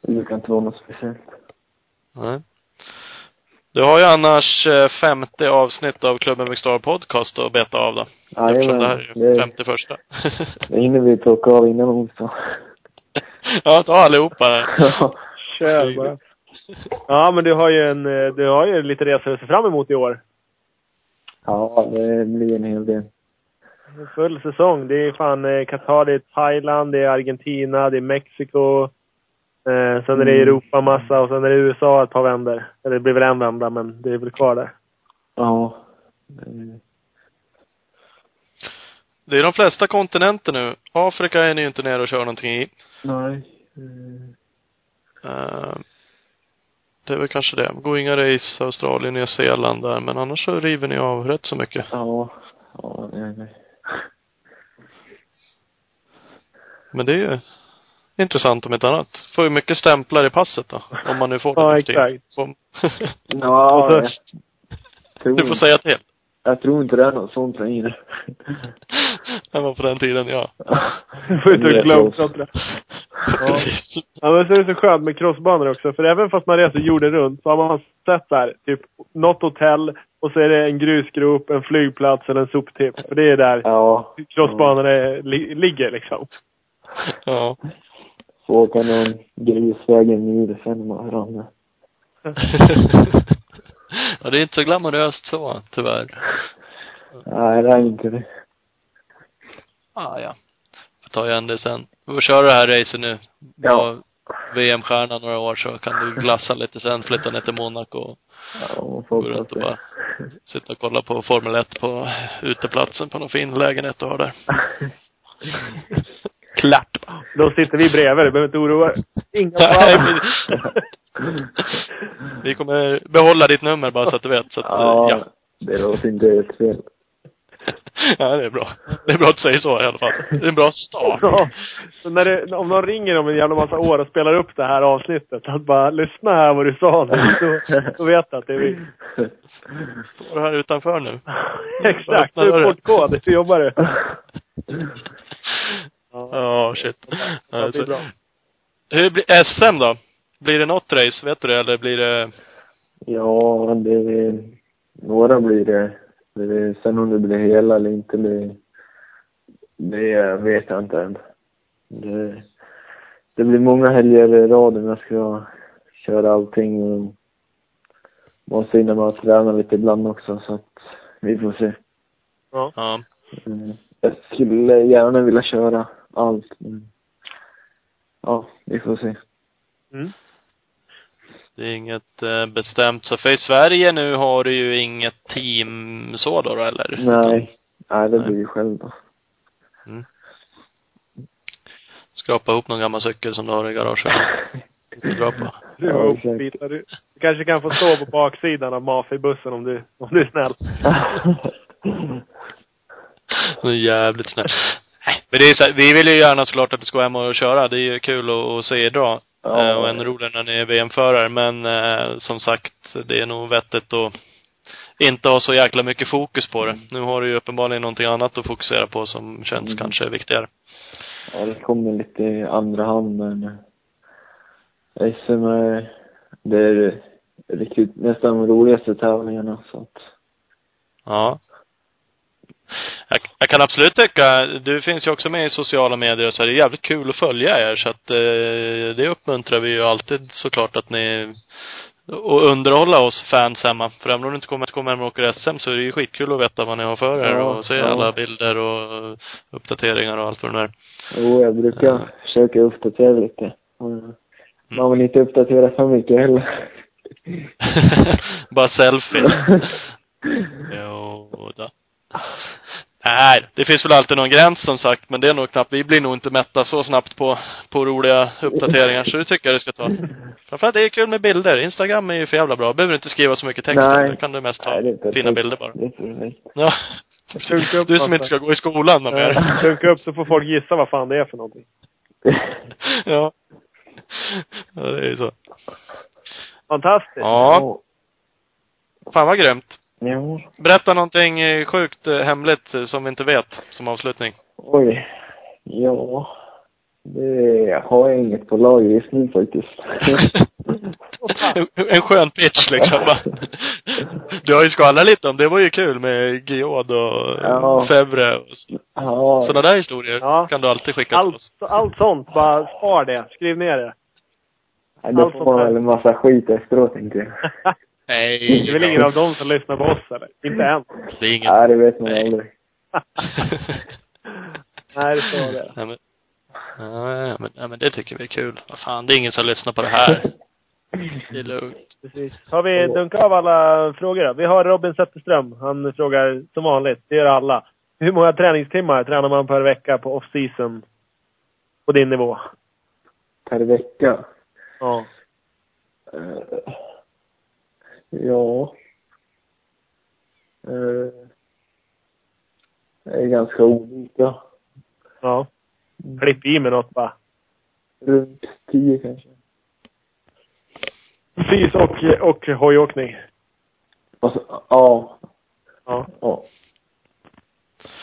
det brukar inte vara något speciellt. Nej. Du har ju annars eh, femte avsnitt av Klubben Mixstar podcast att beta av då. Eftersom det här är femte första. det hinner vi plocka av innan onsdag. ja, ta allihopa där. Ja. Kör bara. Ja, men du har ju en, eh, du har ju lite resor att se fram emot i år. ja, det blir en hel del. Full säsong. Det är fan eh, Qatar, det är Thailand, det är Argentina, det är Mexiko. Eh, sen är det Mm. Europa massa och sen är det USA ett par vändor. Eller det blir väl en vända, men det är väl kvar där. Ja. Det- är de flesta kontinenter nu. Afrika är ni ju inte nere och kör någonting i. Nej. Eh, det är väl kanske det. Går inga race Australien, Nya Zeeland där, men annars så river ni av rätt så mycket. Ja. Ja, nej, nej. Men det är ju intressant om ett annat. Får ju mycket stämplar i passet då. Om man nu får det Ja, för exakt. Får- Ja, tror, Du får säga till. jag tror inte det är något sånt längre. Det var på den tiden, ja. Du får ut och globetrotta. Precis. Ja, men så är det så skönt med crossbanor också. För även fast man reser jorden runt så har man sett där, typ något hotell och så är det en grusgrop, en flygplats eller en soptipp. Och det är där Ja. crossbanorna li, ligger liksom. Ja. Åka någon grusväg en mil sen med varandra. ja, det är inte så glamoröst så, tyvärr. Nej, det är inte det. Ah, ja. Får ta igen det sen. Vi får köra det här racet nu. Ja. VM-stjärna några år så kan du glassa lite sen, flytta ner till Monaco och Ja, man gå runt och bara sitta och kolla på Formel 1 på uteplatsen på någon fin lägenhet du har där. Klart. Då sitter vi bredvid, du behöver inte oroa dig. Inga Vi kommer behålla ditt nummer bara så att du vet. Så att, Ja, ja. det låter inte helt fel. ja, det är bra. Det är bra att du säger så i alla fall. Det är en bra start. Ja. Så när det, om någon ringer om en jävla massa år och spelar upp det här avsnittet, att bara lyssna här vad du sa nu. Då, då vet jag att det är vi. Står du här utanför nu? Exakt, du är dörren. portkod, hur jobbar du? Ja, shit. Ja, det Alltså, bra. hur blir SM då? Blir det något race, vet du det? Eller blir det... Ja, det... Några blir det. det sen om det blir hela eller inte, det, det vet jag inte än. Det, det blir många helger i rad om jag ska köra allting. Och måste hinna med att träna lite ibland också, så att vi får se. Ja. Ja. Mm. Jag skulle gärna vilja köra allt, men ja, vi får se. Mm. Det är inget eh, bestämt. Så för i Sverige nu har du ju inget team så då, eller? Nej, nej det blir ju själv då. Skrapa ihop någon gammal cykel som du har i garaget. Lite dra på. Du, Ja, bitar. du, du kanske kan få stå på baksidan av Mafi-bussen om du, om du är snäll. Det är jävligt snällt. Men det är så här, vi vill ju gärna såklart att du ska hem och köra. Det är ju kul att, att se er dra. Ja. Eh, och ännu roligare när ni är VM-förare. Men eh, som sagt, det är nog vettigt att inte ha så jäkla mycket fokus på det. Nu har du ju uppenbarligen någonting annat att fokusera på som känns Mm. kanske viktigare. ja, det kommer lite i andra hand men SM är, det är riktigt, nästan de roligaste tävlingarna så att Ja. Jag, jag kan absolut tycka, du finns ju också med i sociala medier och så, det är jävligt kul att följa er så att eh, det uppmuntrar vi ju alltid såklart att ni och underhålla oss fans hemma. För även om du inte kommer, kommer hem och åker SM så är det ju skitkul att veta vad ni har för er Ja, och se ja. alla bilder och uppdateringar och allt vad det är. Jo, jag brukar Ja. försöka uppdatera lite. Och Man vill inte uppdatera för mycket heller. Bara selfies. Jo då. Nej, det finns väl alltid någon gräns som sagt, men det är nog knappt, vi blir nog inte mätta så snabbt på, på roliga uppdateringar, så det tycker jag det ska ta. Framförallt det är kul med bilder. Instagram är ju för jävla bra. Behöver inte skriva så mycket text. Nej. Där kan du mest perfekt. fina bilder bara. Det är perfekt. Ja. Upp Du som massa. inte ska gå i skolan med mer. Ja, Dunka upp så får folk gissa vad fan det är för någonting. Ja. Ja, det är ju så. Fantastiskt. Ja, fan vad grymt. Jo. Berätta någonting eh, sjukt eh, hemligt eh, som vi inte vet, som avslutning. Oj. Ja. Det har jag inget på lager just nu faktiskt. en, skön pitch liksom? Du har ju skvallrat lite om, det var ju kul med Giod och Ja. Fevre och ja. sådana där historier. Ja. Kan du alltid skicka till Allt, oss. allt sånt, bara spar det. Skriv ner det. Nej, Då allt får man väl en massa skit efteråt tänkte jag. Nej. Det är väl ingen av dem som lyssnar på oss eller? Inte än. Det är inget. Nej, det vet man Nej. aldrig. Nej, det står det. Nej men, ja, men, ja, men det tycker vi är kul. Vad fan, det är ingen som lyssnar på det här. Det är lugnt. Precis. Har vi dunkat av alla frågor då? Vi har Robin Zetterström. Han frågar som vanligt, det gör alla. Hur många träningstimmar tränar man per vecka på off-season? På din nivå? Per vecka. Ja. Eh, ja. Eh, det är ganska olika. Ja. Klipp i med något bara. Runt tio kanske. Precis, och, och hojåkning. Och så, ja. Ja. Ja.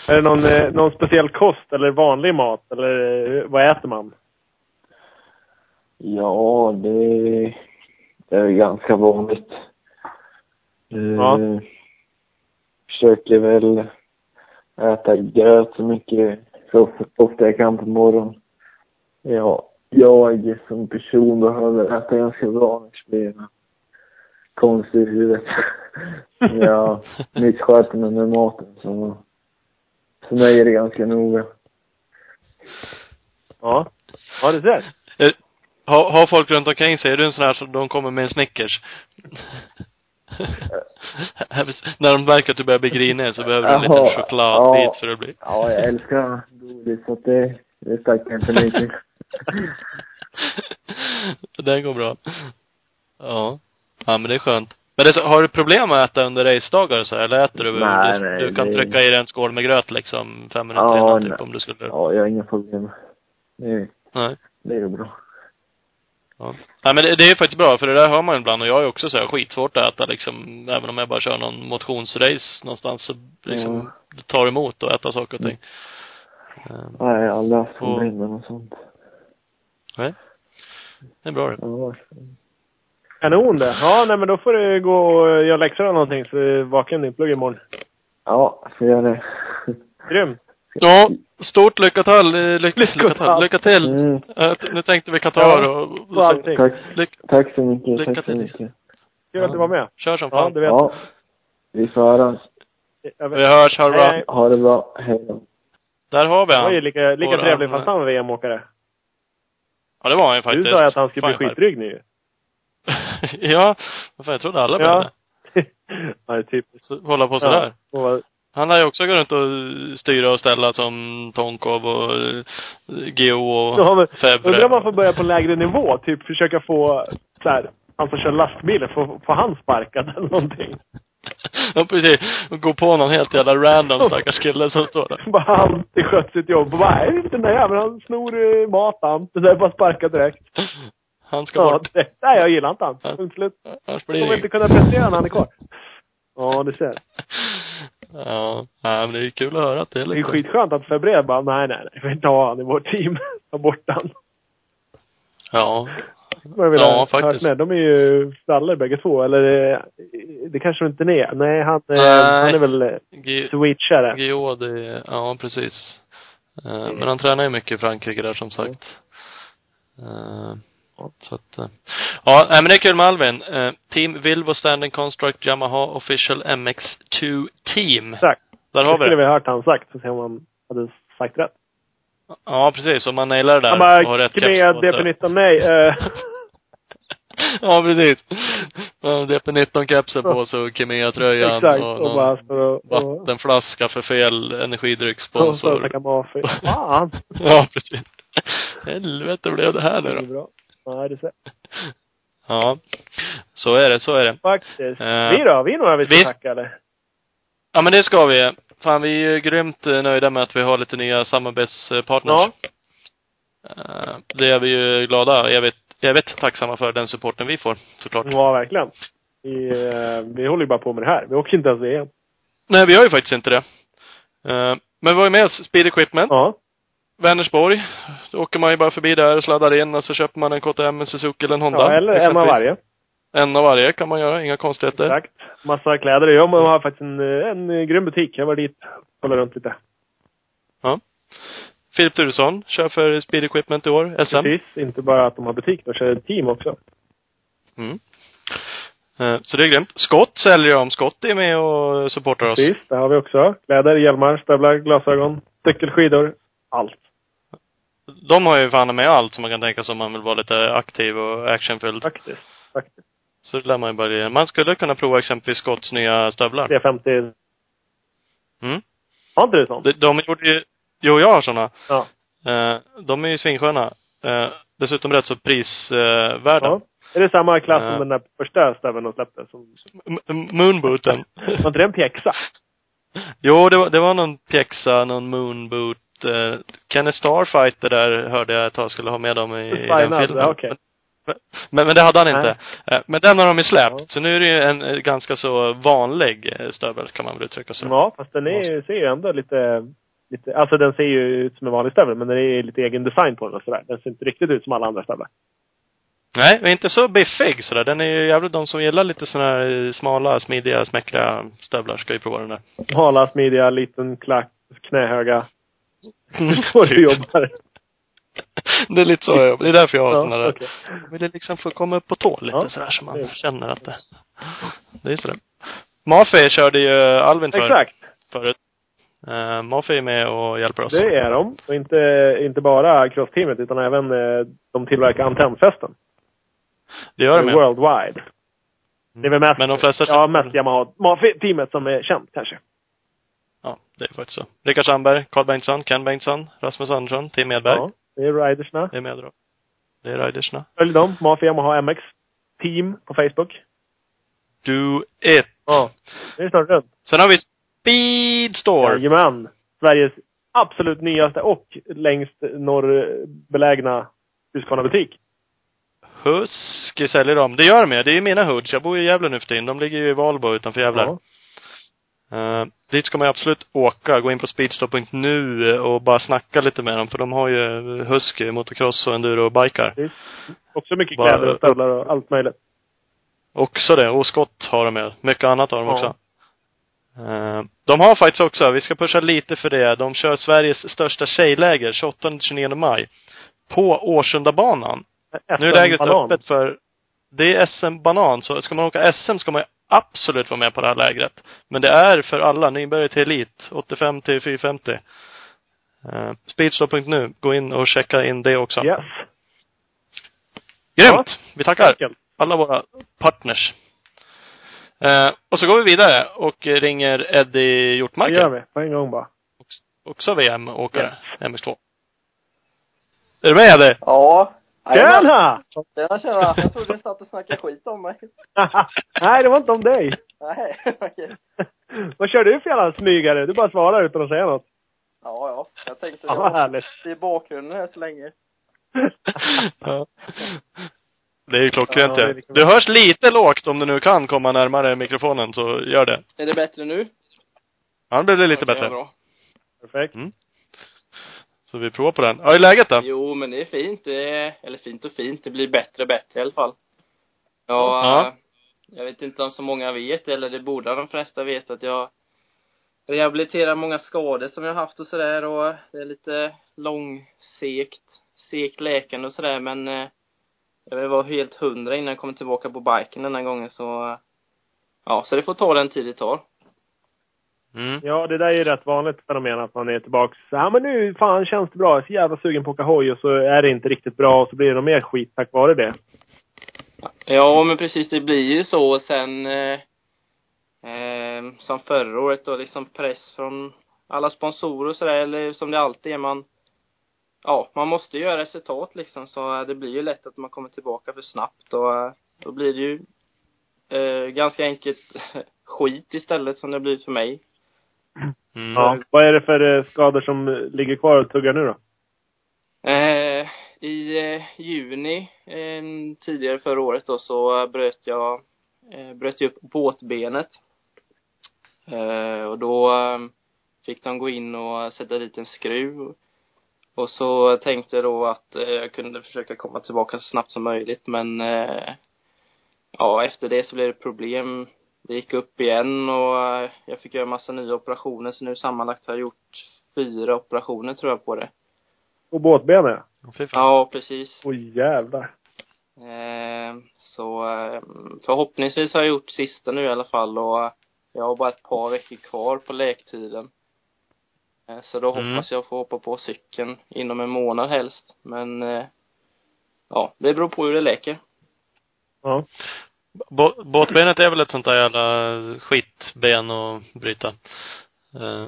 Är det någon, eh, någon speciell kost eller vanlig mat? Eller eh, vad äter man? Ja, det, det är ganska vanligt. Eh, Ja. Försöker väl äta gröt så mycket så ofta jag kan på morgonen. Ja, jag som person behöver äta ganska bra annars blir jag konstig i huvudet. jag missköter mig med maten så för mig är det ganska noga. Ja. Ja, du ser. Eh, Har, har folk runt omkring sig, är du en sån här som de kommer med en Snickers? När de märker att du börjar bli grinig så behöver du en liten chokladbit ja. för att bli... Ja, jag älskar godis så att det, det stack jag inte mycket. Den går bra. Ja. Ja, men det är skönt. Men det så, har du problem att äta under racedagar så här, eller äter du? Nej, du, nej, du kan det- trycka i dig en skål med gröt liksom, fem minuter Ja, innan nej. typ, om du skulle... Ja, jag har inga problem. Det, Nej. det är bra. Ja. Nej men det, det är faktiskt bra, för det där hör man ibland och jag ju också så här skitsvårt att äta liksom, även om jag bara kör någon motionsrace någonstans så liksom, Ja. det tar emot att äta saker och ting. Ehm, Nej, aldrig haft Och- sånt. nej. Det är bra det. Ja, Kanon det. Ja, nej men då får du gå och göra läxor eller någonting så du är vaken din plugg imorgon. ja jag får göra det. Grymt. Ja, stort lycka till. eh, Lycka, Lycka lycka, till. lycka till. Mm, Eh, Nu tänkte vi Qatar Ja, och, och allting. tack, tack så mycket. Lycka tack så till. mycket. Kul att du var med. kör som Ja, fan. du vet. Ja, vi får höras. Vi hörs, ha det bra. Ha det bra. Hej då. Där har vi Han var ju han. lika, lika Våran- trevlig fast han var VM-åkare. Ja, det var han ju Du faktiskt. sa ju att han skulle Fan, bli skitdryg nu. Ja, fan, jag trodde alla blev Ja. det. ja, typiskt. Så, hålla på sådär. Ja. Han har ju också gått runt och styra och ställa som Tonkov och eh, Geo och Ja, men Febbre. Undrar om man får börja på lägre nivå. Typ försöka få, så här, han som kör lastbilen, få, få han sparkad eller någonting. Ja, precis. Och gå på någon helt jävla random stackars kille som står där. Bara han inte skött sitt jobb. Och bara, nej, den där jäveln, han snor eh, mat han. Det där är bara sparka direkt. Han ska Ja, bort. direkt. Nej, jag gillar inte han. Punkt slut. Kommer inte kunna prestera när han är kvar. Ja, du ser. Ja, nej, men det är kul att höra att det är Det är lite... skitskönt att Febré bara, nej, nej, nej, vi får inte ha han i vårt team. Ta bort han. Ja. Jag vill Ja, faktiskt. med. De är ju frallor bägge två. Eller eh, det kanske inte är. Nej, han, eh, Nej. han är väl eh, switchare. Gio, det, ja precis. Eh, Men han tränar ju mycket i Frankrike där som sagt. Eh, Så att, eh, ja, men det är kul med Alvin. Eh, Team Vilvo Standing Construct Yamaha Official MX2 Team. Exakt. Där Det har vi skulle det. vi ha hört han sagt. Så se om han hade sagt rätt. Ja, precis. Om man nailar det där Han och har bara, rätt Kemea keps på sig. DP19 nej. Ja, precis. Ja, DP19-kepsen på sig och Kemea-tröjan exakt. och, Och, bara och... och vattenflaska för fel och så energidryckssponsor. Mafi. Fan. Ja, precis. Helvete blev det här Det nu är då. bra. Ja, det är så. Ja. Så är det, så är det. Faktiskt. Eh, vi då? Vi är några vi ska vi- tacka eller? Ja men det ska vi. Fan vi är ju grymt nöjda med att vi har lite nya samarbetspartners. Ja. Eh, Det är vi ju glada, jag vet tacksamma för den supporten vi får, såklart. Ja, verkligen. Vi, eh, vi håller ju bara på med det här. Vi åker inte ens VM. Nej, vi har ju faktiskt inte det. Eh, Men vi har ju med oss Speed Equipment, Ja. Vänersborg. Då åker man ju bara förbi där och sladdar in och så köper man en KTM, en Suzuki eller en Honda. ja eller en av exempelvis. varje. En av varje kan man göra, inga konstigheter. Exakt. Massa kläder. Jag har faktiskt en, en, en grym butik. Jag var dit kollar runt lite. Filip Turesson kör för Speed Equipment i år, SM. Precis. Inte bara att de har butik, de kör team också. Mm. Eh, Så det är grymt. Skott säljer de. Skott är med och supportar oss. Precis. Det har vi också. Kläder, hjälmar, stövlar, glasögon, cykelskidor. Allt. De har ju fan med allt som man kan tänka sig om man vill vara lite aktiv och actionfylld. Faktiskt. Faktiskt. Så det lär man ju bara ge. Man skulle kunna prova exempelvis Scotts nya stövlar. 350. Mm. Har inte du sånt? De, de gjorde ju, jo jag har såna. Ja. Eh, de är ju svinsköna. Eh, dessutom rätt så prisvärda. ja. Är det samma klass Ja. som den där första stöveln de släppte? Som, m- Moonbooten. var inte det en pjäxa? jo, det var, det var någon pjäxa, någon moonboot. Eh, Kenneth Starfighter där hörde jag ett tag skulle ha med dem i, i den filmen. ja, okej. Men, men det hade han inte. Nej. Eh, Men den har de ju släppt. Ja. Så nu är det ju en eh, ganska så vanlig eh, stövel kan man väl uttrycka sig. Ja, fast den är, ser ju ändå lite, lite... Alltså den ser ju ut som en vanlig stövel, men det är lite egen design på den och sådär. Den ser inte riktigt ut som alla andra stövlar. Nej, men inte så biffig sådär. Den är ju jävligt, de som gillar lite sådana här smala, smidiga, smäckliga stövlar ska ju prova den där. Hala, smidiga, liten klack, knähöga. Så du jobbar. det är lite så jag jobbar. Det är därför jag har Ja, sådana där. okej. Jag ville liksom få komma upp på tå lite Ja, sådär så man det- känner att det, det är sådär. Mafe körde ju Alvin för Exakt. förut. Uh, Mafe är med och hjälper oss. Det är de. Och inte, inte bara crossteamet, utan även eh, de tillverkar antennfästen. Det gör de med. Worldwide. Det är väl mest, Men de flesta ja, mest Yamaha. Mafi-teamet som är känt kanske. Det är faktiskt så. Rickard Sandberg, Carl Bengtsson, Ken Bengtsson, Rasmus Andersson, Tim Edberg. Ja, det är ridersna. Det är med då. Det är ridersna. Följ dem. Mafi Yamaha MX. Team på Facebook. Do it! Ja. Det är snart runt. Sen har vi Speedstore. Jajamän. Sveriges absolut nyaste och längst norrbelägna Husqvarna-butik. Husky säljer de. Det gör de ju. Det är ju mina hoods. Jag bor ju i Gävle nu för tiden. De ligger ju i Valbo utanför Gävle. Ja. Eh, dit ska man ju absolut åka. Gå in på speedstore.nu och bara snacka lite med dem. För de har ju Husky, motocross och enduro och bikar. Precis. Också mycket Bara- kläder och stövlar och allt möjligt. Också det. Och skott har de med. Mycket annat har de Ja. också. Eh, de har faktiskt också, vi ska pusha lite för det, de kör Sveriges största tjejläger 28-29 maj. På Årsundabanan. Nu är lägret öppet för, det är SM-banan, så ska man åka SM ska man absolut vara med på det här lägret. Men det är för alla, nybörjare till elit, 85 till 450. Uh, Speedstore.nu, gå in och checka in det också. Yes. Grymt! Vi tackar alla våra partners. Eh, och så går vi vidare och ringer Eddie Det gör vi. På en gång bara. Också VM-åkare. MX2. Är du med Eddie? Ja. Tjena! Tjena, tjena. Jag trodde du satt och snackade skit om mig. Nej, det var inte om dig. Nej, okej. Vad kör du för jävla smygare? Du bara svarar utan att säga något. Ja, ja. Jag tänkte ja, härligt. det är bakgrunden här så länge. Ja. Det är ju klockrent Ja, ja, det liksom- Du hörs lite lågt om du nu kan komma närmare mikrofonen, så gör det. Är det bättre nu? Han blev det lite Ja, var bättre. Bra. Perfekt. Så vi provar på den. Ja, hur är läget då? Jo, men det är fint. Det är, eller fint och fint. Det blir bättre och bättre i alla fall. Ja, Ja. eh, jag vet inte om så många vet, eller det borde de flesta veta, att jag rehabiliterar många skador som jag har haft och sådär och det är lite långsegt, segt läkande och sådär men eh, jag vill vara helt hundra innan jag kommer tillbaka på biken den här gången så eh, ja, så det får ta den tid det tar. Mm. Ja, det där är ju rätt vanligt fenomen att man är tillbaks. Ja, men nu fan känns det bra. Jag är så jävla sugen på att åka hoj och så är det inte riktigt bra och så blir det nog mer skit tack vare det. Ja, men precis, det blir ju så och sen eh, eh, som förra året då, liksom press från alla sponsorer och sådär, eller som det alltid är, man ja, man måste göra resultat liksom, så eh, det blir ju lätt att man kommer tillbaka för snabbt och eh, då blir det ju eh, ganska enkelt skit istället som det blir för mig. Mm. Ja. Vad är det för eh, skador som eh, ligger kvar och tuggar nu då? Eh, I eh, juni eh, tidigare förra året då så eh, bröt jag eh, bröt jag upp båtbenet. Eh, och då eh, fick de gå in och sätta dit en skruv. Och så tänkte jag då att eh, jag kunde försöka komma tillbaka så snabbt som möjligt men eh, ja, efter det så blev det problem. Det gick upp igen och eh, jag fick göra massa nya operationer så nu sammanlagt har jag gjort fyra operationer tror jag på det. På båtbenet? Åh. Ja, precis. Oj jävlar. Eh, så eh, förhoppningsvis har jag gjort sista nu i alla fall och jag har bara ett par veckor kvar på läktiden. Eh, så då Mm. hoppas jag få hoppa på cykeln inom en månad helst. Men eh, ja, det beror på hur det läker. Ja. Bå- båtbenet är väl ett sånt där jävla skitben att bryta. Eh,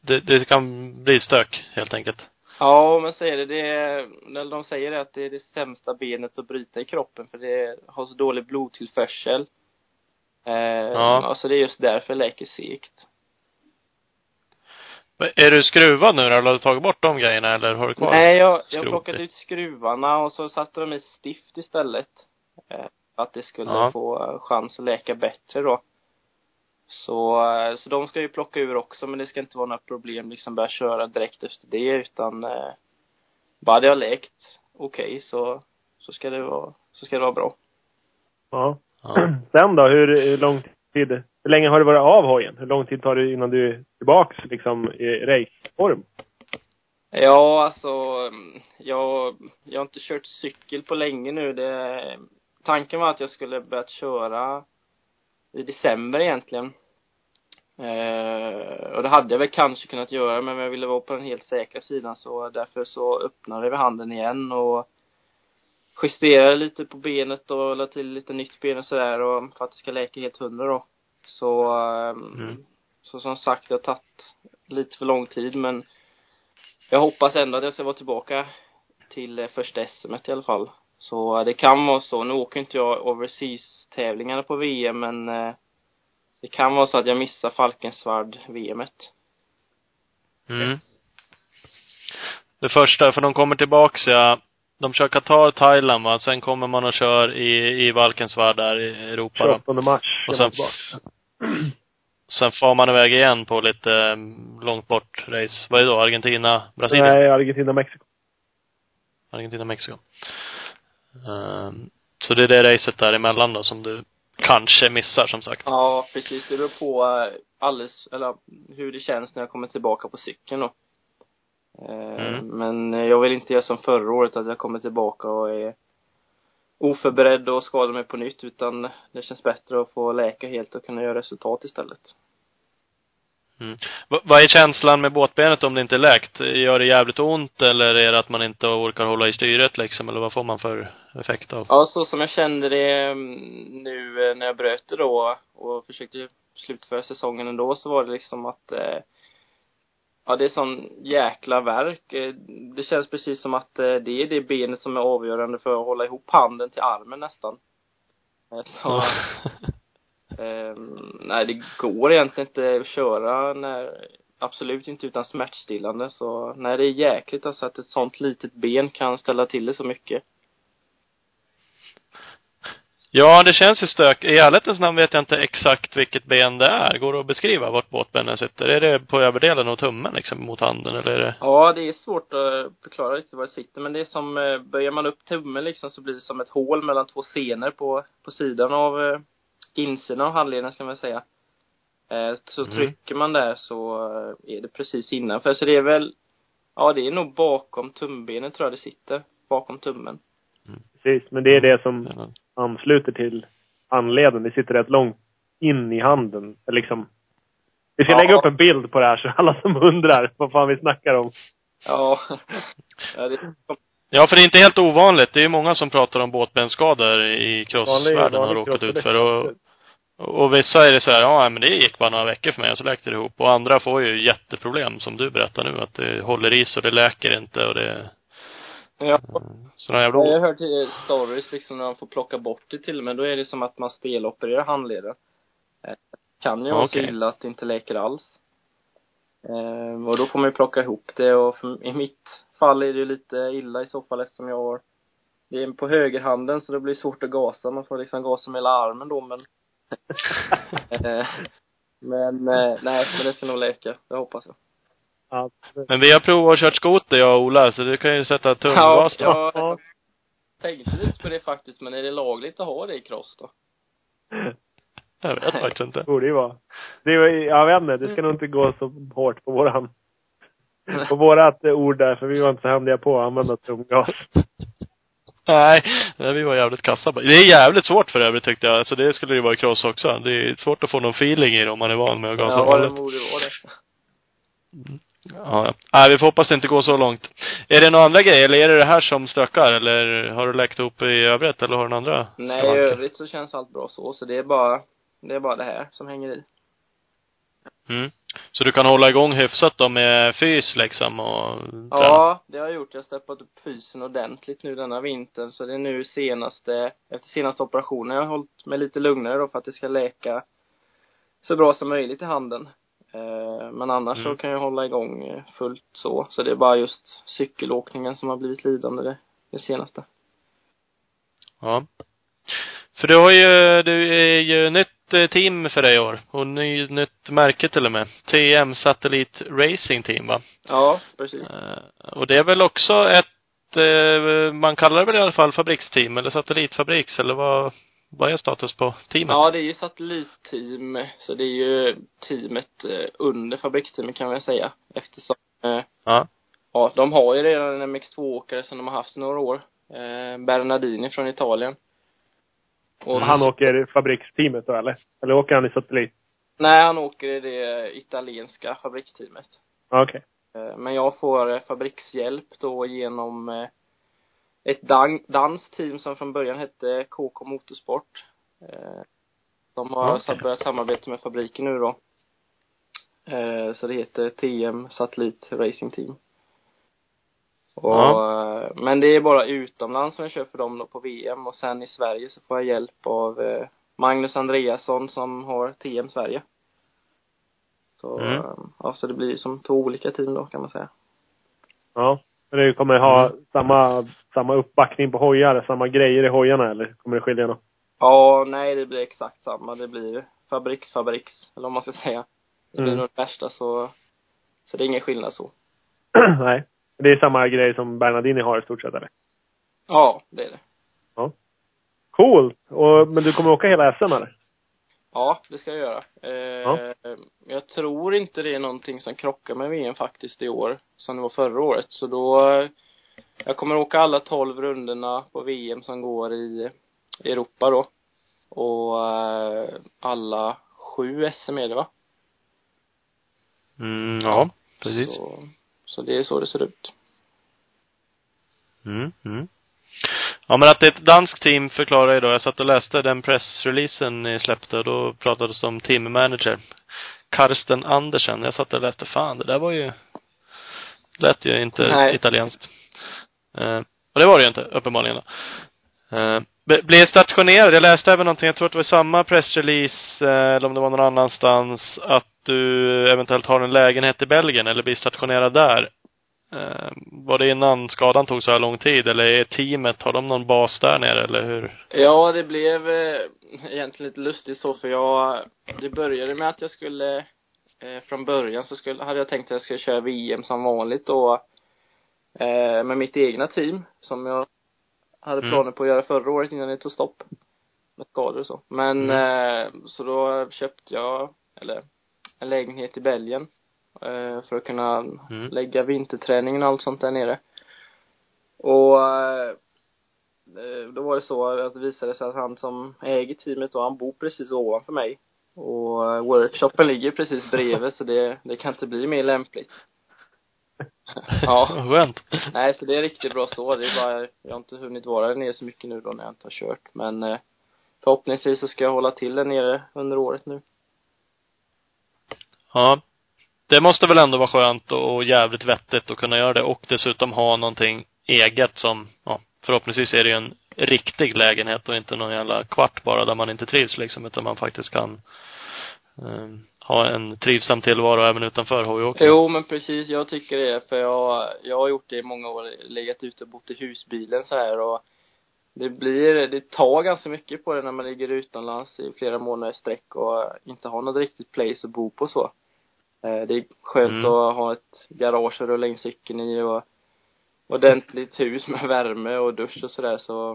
Det, det kan bli stök, helt enkelt. Ja, men säger det, det är, de säger att det är det sämsta benet att bryta i kroppen för det har så dålig blodtillförsel. Eh, Ja. Alltså det är just därför det läker segt. Men Är du skruvad nu eller har du tagit bort de grejerna, eller har du kvar? Nej, jag, jag har plockat ut skruvarna och så satte de i stift istället. Eh, att det skulle Ja. få chans att läka bättre då. Så, så de ska ju plocka ur också, men det ska inte vara några problem liksom börja köra direkt efter det, utan eh, bara det har läkt okej så, så ska det vara, så ska det vara bra. Ja. Ja. Sen då? Hur, hur lång tid? Hur länge har du varit av hojen? Hur lång tid tar det innan du är tillbaks liksom i raceform? Ja, alltså, mm, jag, jag har inte kört cykel på länge nu. Det, tanken var att jag skulle börjat köra i december egentligen. Eh, och det hade jag väl kanske kunnat göra, men jag ville vara på den helt säkra sidan så därför så öppnade vi handen igen och justerade lite på benet och la till lite nytt ben och sådär och för att det ska läka helt hundra då. Så, ehm, Mm. så som sagt, det har tagit lite för lång tid men jag hoppas ändå att jag ska vara tillbaka till eh, första SM i alla fall. Så eh, det kan vara så. Nu åker inte jag overseas-tävlingarna på VM, men eh, det kan vara så att jag missar Falkensvärd-VMet. Mm. Det första, för de kommer tillbaks ja. De kör Qatar, Thailand va. Sen kommer man och kör i, i Valkensvärd där i Europa då. 28 mars. Och sen, tillbaka. sen får man iväg igen på lite eh, långt bort race. Vad är det då? Argentina, Brasilien? Nej, Argentina, Mexiko. Argentina, Mexiko. Ehm, så det är det racet däremellan då som du kanske missar som sagt. Ja, precis. Det beror på eh, alldeles, eller hur det känns när jag kommer tillbaka på cykeln då. Eh, Mm. Men jag vill inte göra som förra året, att jag kommer tillbaka och är oförberedd och skadar mig på nytt, utan det känns bättre att få läka helt och kunna göra resultat istället. Va- vad är känslan med båtbenet om det inte är läkt? Gör det jävligt ont eller är det att man inte orkar hålla i styret liksom? Eller vad får man för effekt av? Ja, så som jag kände det mm, nu eh, när jag bröt det då och försökte slutföra säsongen ändå så var det liksom att eh, ja, det är sån jäkla verk. Eh, Det känns precis som att eh, det är det benet som är avgörande för att hålla ihop handen till armen nästan. Så, ehm, nej, det går egentligen inte att köra när, absolut inte utan smärtstillande så, nej det är jäkligt alltså att ett sånt litet ben kan ställa till det så mycket. Ja, det känns ju stök. I ärlighetens namn vet jag inte exakt vilket ben det är. Går det att beskriva vart båtbenen sitter? Är det på överdelen och tummen liksom mot handen eller är det? Ja, det är svårt att förklara riktigt var det sitter, men det är som, eh, böjer man upp tummen liksom så blir det som ett hål mellan två senor på, på sidan av eh, insidan av handleden ska man säga. Eh, Så Mm. trycker man där så eh, är det precis innanför. Så det är väl, ja det är nog bakom tumbenet tror jag det sitter. Bakom tummen. Precis, men det är det som ansluter till handleden. Det sitter rätt långt in i handen. Liksom. Vi ska Ja. lägga upp en bild på det här så alla som undrar vad fan vi snackar om. Ja. ja det, Ja, för det är inte helt ovanligt. Det är ju många som pratar om båtbensskador i crossvärlden har råkat ut för. Och, och vissa är det så här, ja men det gick bara några veckor för mig och så läkte det ihop. Och andra får ju jätteproblem som du berättar nu. Att det håller i så det läker inte och det ja. sådana jävla Jag har hört stories liksom när man får plocka bort det till och med. Då är det som att man stelopererar handleden. Eh, Kan ju vara så Okej. illa att det inte läker alls. Eh, och då får man ju plocka ihop det och i mitt fall är det ju lite illa i så fall eftersom jag har det är på högerhanden så det blir svårt att gasa. Man får liksom gasa med hela armen då men Men, eh, nej, men det ska nog läka. Det hoppas jag. Ja, Men vi har provat att kört skoter jag och Ola, så du kan ju sätta tumgas då. ja, Ja. jag tänkte lite på det faktiskt, men är det lagligt att ha det i cross då? Jag vet faktiskt inte. borde ju vara. Det är, jag vet inte, det ska nog inte gå så hårt på våran på vårat eh, ord där, för vi var inte så händiga på att använda tumgas. Nej, vi var jävligt kassa. Det är jävligt svårt för övrigt tyckte jag. Alltså det skulle det vara i cross också. Det är svårt att få någon feeling i det om man är van med att gasa ja, det vanligt. borde vara det. Ja, ja. Nej, vi får hoppas det inte går så långt. Är det några andra grejer, eller är det det här som stökar? Eller har du läkt ihop i övrigt, eller har du några andra Nej, i skavanker? övrigt så känns allt bra så, så det är bara, det är bara det här som hänger i. Mm. Så du kan hålla igång hyfsat då med fys liksom och träna? Ja, det har jag gjort. Jag har steppat upp fysen ordentligt nu denna vintern, så det är nu senaste, efter senaste operationen, jag har hållit mig lite lugnare då för att det ska läka så bra som möjligt i handen. Eh, Men annars Mm. så kan jag hålla igång eh, fullt så. Så det är bara just cykelåkningen som har blivit lidande det, det senaste. Ja. För du har ju, du är ju nytt team för dig i år. Och ny, nytt märke till och med. TM Satellite Racing Team va? Ja, precis. Eh, Och det är väl också ett, eh, man kallar det väl i alla fall fabriksteam eller satellitfabriks eller vad, vad är status på teamet? Ja, det är ju satellitteam, så det är ju teamet eh, under fabriksteamet kan man säga. Eftersom, eh, Ja. ja, de har ju redan en MX2-åkare som de har haft i några år. Eh, Bernardini från Italien. Och Han åker fabriksteamet då eller? Eller åker han i satellit? Nej, han åker i det italienska fabriksteamet. Ja, Okej. Eh, Men jag får eh, fabrikshjälp då genom eh, ett dan danskt team som från början hette KK Motorsport. De har Okej. okay. börjat samarbeta med fabriken nu då. Så det heter TM Satellit Racing Team. Och, Ja. eh, Men det är bara utomlands som jag kör för dem då på VM och sen i Sverige så får jag hjälp av eh, Magnus Andreasson som har TM Sverige. Så, Mm. eh, ja, så det blir som två olika team då kan man säga. Ja. Men det kommer ha samma, samma uppbackning på hojar, samma grejer i hojarna eller kommer det skilja något? Ja, nej det blir exakt samma. Det blir fabriks, fabriks, eller vad man ska säga. Det blir Mm. nog det värsta så, så det är ingen skillnad så. Nej. Det är samma grej som Bernardini har i stort sett eller? Ja, det är det. Coolt! Och, men du kommer åka hela SM eller? Ja, det ska jag göra. Eh, Jag tror inte det är någonting som krockar med VM faktiskt i år, som det var förra året. Så då, jag kommer åka alla tolv rundorna på VM som går i Europa då. Och eh, alla sju SM är det va? Mm, ja, precis. Så, så det är så det ser ut. Mm, mm. Ja men att det är ett danskt team förklarar ju då. Jag satt och läste den pressreleasen ni släppte och då pratades det om team manager. Karsten Andersen. Jag satt och läste, fan det där var ju, lät ju inte Nej. italienskt. Eh, och det var det ju inte, uppenbarligen då. Eh, blev stationerad, jag läste även någonting, jag tror att det var samma pressrelease, eh, eller om det var någon annanstans, att du eventuellt har en lägenhet i Belgien eller blir stationerad där. Eh, var det innan skadan tog så här lång tid eller är teamet, har de någon bas där nere eller hur? Ja, det blev eh, egentligen lite lustigt så för jag, det började med att jag skulle, eh, från början så skulle, hade jag tänkt att jag skulle köra VM som vanligt då, eh, med mitt egna team som jag hade Mm. planer på att göra förra året innan det tog stopp. Med skador och så. Men, Mm. eh, så då köpte jag, eller, en lägenhet i Belgien. Eh, för att kunna Mm. lägga vinterträningen och allt sånt där nere. Och eh, eh, då var det så att det visade sig att han som äger teamet då, han bor precis ovanför mig. Och eh, workshopen ligger precis bredvid så det, det kan inte bli mer lämpligt. ja. Skönt. Nej, så det är riktigt bra så. Det är bara, jag har inte hunnit vara där nere så mycket nu då när jag inte har kört. Men eh, förhoppningsvis så ska jag hålla till där nere under året nu. Ja. Det måste väl ändå vara skönt och jävligt vettigt att kunna göra det och dessutom ha någonting eget som, ja, förhoppningsvis är det ju en riktig lägenhet och inte någon jävla kvart bara där man inte trivs liksom, utan man faktiskt kan eh, ha en trivsam tillvaro även utanför hojåkning. Jo, men precis. Jag tycker det. För jag, jag har gjort det i många år. Legat ute och bott i husbilen så här och det blir, det tar ganska mycket på det när man ligger utomlands i flera månader i sträck och inte har något riktigt place att bo på så. Eh, Det är skönt Mm. att ha ett garage att rulla in cykeln i och ordentligt hus med värme och dusch och sådär så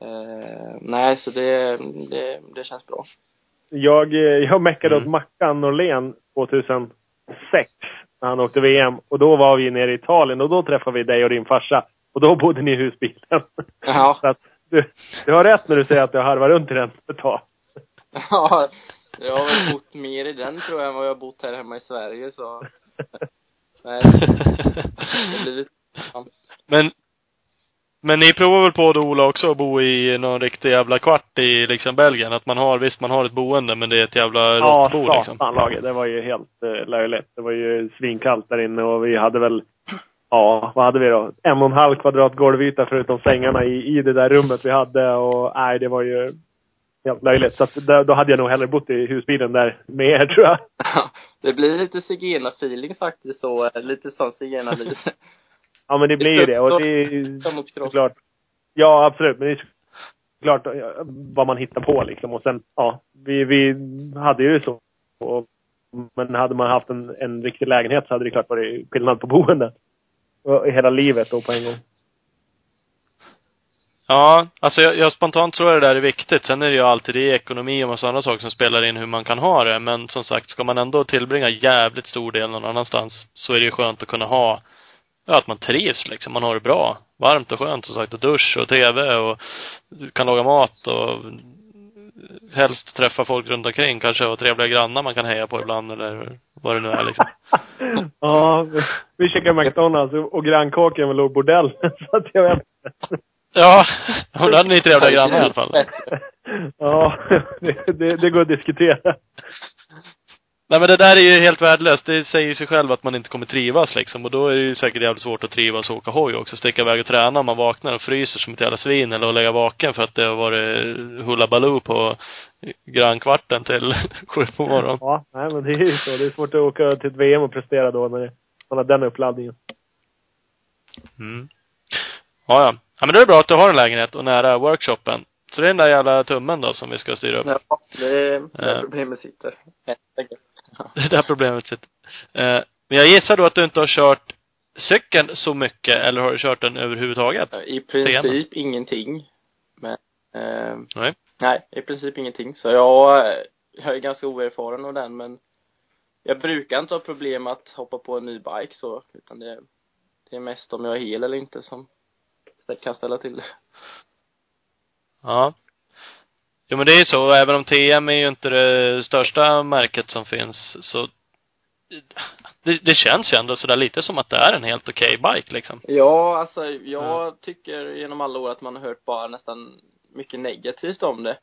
eh, nej, så det, det, det känns bra. Jag, eh, jag meckade Mm. åt Mackan Norlén 2006 när han åkte VM. Och då var vi nere i Italien och då träffade vi dig och din farsa. Och då bodde ni i husbilen. Ja. Så att du, du har rätt när du säger att du har harvat runt i den ett tag. Ja, jag har väl bott mer i den tror jag än vad jag har bott här hemma i Sverige så nej, det blir lite ja. Men, men ni provar väl på då Ola också att bo i någon riktig jävla kvart i liksom Belgien? Att man har, visst man har ett boende men det är ett jävla Ja, råttbo liksom. satan Lage. Det var ju helt eh, löjligt. Det var ju svinkallt där inne och vi hade väl, ja, vad hade vi då? En och en halv kvadrat golvyta förutom sängarna i, i det där rummet vi hade och nej, det var ju helt löjligt. Så att då hade jag nog hellre bott i husbilen där med er tror jag. Det blir lite zigenarfeeling faktiskt så, eh, lite sån zigenarliv. Ja, men det blir ju det. Och det är såklart. Ja, absolut. Men det är såklart ja, vad man hittar på liksom. Och sen, ja, vi, vi hade ju så. Och, men hade man haft en, en riktig lägenhet så hade det klart varit skillnad på boendet. I hela livet då på en gång. Ja, alltså jag, jag spontant tror jag det där är viktigt. Sen är det ju alltid det ekonomi och massa andra saker som spelar in hur man kan ha det. Men som sagt, ska man ändå tillbringa jävligt stor del någon annanstans så är det ju skönt att kunna ha, ja att man trivs liksom. Man har det bra. Varmt och skönt som sagt och dusch och TV och du kan laga mat och helst träffa folk runt omkring. Kanske ha trevliga grannar man kan heja på ibland eller vad det nu är liksom. ja, vi- käkade McDonalds och, och grannkåken låg bordell. så att jag vet. Ja, och då hade ni trevliga grannar i alla fall. Ja, det, det, det går att diskutera. Nej men det där är ju helt värdelöst. Det säger ju sig själv att man inte kommer trivas liksom. Och då är det ju säkert jävligt svårt att trivas och åka hoj också. Sticka iväg och träna om man vaknar och fryser som ett jävla svin. Eller att lägga vaken för att det har varit hullabaloo på grannkvarten till sju på morgonen. Ja, nej men det är ju så. Det är svårt att åka till ett VM och prestera då när det- man har den uppladdningen. Mm. Ja, ja. Ja men då är det bra att du har en lägenhet och nära workshopen. Så det är den där jävla tummen då som vi ska styra upp. Ja, det är där Eh. problemet sitter. Det är där problemet sitter. Eh, men jag gissar då att du inte har kört cykeln så mycket, eller har du kört den överhuvudtaget? I princip ingenting. Men, eh, Nej. nej, i princip ingenting. Så jag, eh, jag är ganska oerfaren av den, men jag brukar inte ha problem att hoppa på en ny bike så, utan det, det är mest om jag är hel eller inte som kan ställa till det. Ja. Jo men det är ju så, även om TM är ju inte det största märket som finns, så det, det känns ju ändå sådär lite som att det är en helt okej bike liksom. Ja, alltså jag tycker genom alla år att man har hört bara nästan mycket negativt om det.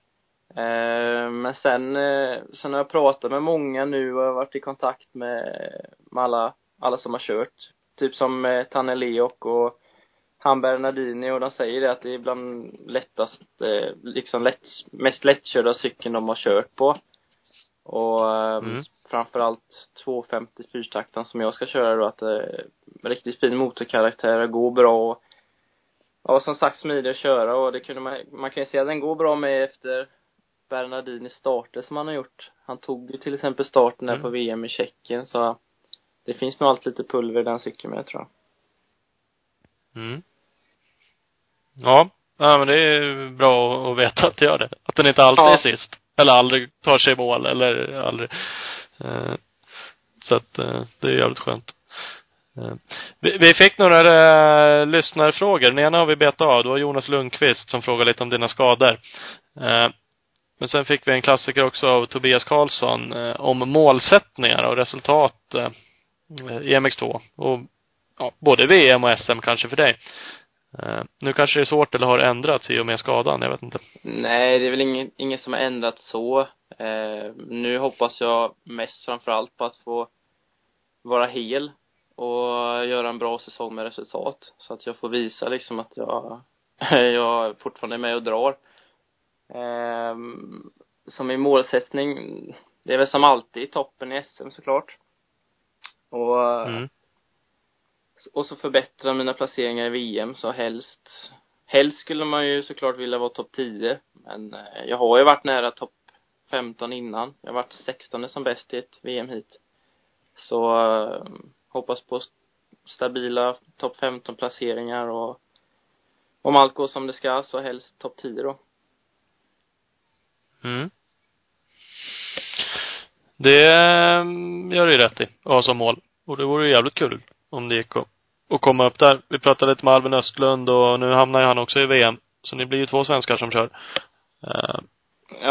Eh, men sen, eh, sen har jag pratat med många nu och jag har varit i kontakt med, med alla, alla som har kört. Typ som eh, Tanne Leok och han Bernardini och de säger det att det är bland lättast, eh, liksom lätt, mest lättkörda cykeln de har kört på. Och eh, Mm. framförallt 250 fyrtakten som jag ska köra då, att det är riktigt fin motorkaraktär, går bra och ja, som sagt smidig att köra och det kunde man, man kan ju säga att den går bra med efter Bernardini starter som han har gjort. Han tog ju till exempel starten där Mm. på VM i Tjeckien så det finns nog alltid lite pulver i den cykeln med tror jag. Mm. Ja. Ja, men det är bra att veta att det gör det. Att den inte alltid Ja. är sist. Eller aldrig tar sig i mål, eller aldrig. Eh, så att eh, det är jävligt skönt. Eh, vi, vi fick några eh, lyssnarfrågor. Den ena har vi betat av. Det var Jonas Lundqvist som frågade lite om dina skador. Eh, men sen fick vi en klassiker också av Tobias Karlsson eh, om målsättningar och resultat i MX2. Och ja, både VM och SM kanske för dig. Eh, nu kanske det är svårt eller har ändrats i och med skadan, jag vet inte. Nej, det är väl inget, inget som har ändrats så. Eh, nu hoppas jag mest framförallt på att få vara hel och göra en bra säsong med resultat. Så att jag får visa liksom att jag, jag fortfarande är med och drar. Eh, som min målsättning, det är väl som alltid toppen i SM såklart. Och Mm och så förbättra mina placeringar i VM så helst helst skulle man ju såklart vilja vara topp 10 men eh, jag har ju varit nära topp 15 innan. Jag har varit 16 som bäst i ett VM hit. Så eh, hoppas på stabila topp 15 placeringar och om allt går som det ska så helst topp 10 då. Mm. Det eh, gör du ju rätt i, att ha som mål. Och det vore ju jävligt kul om det gick att, att komma upp där. Vi pratade lite med Alvin Östlund och nu hamnar ju han också i VM. Så ni blir ju två svenskar som kör. Uh,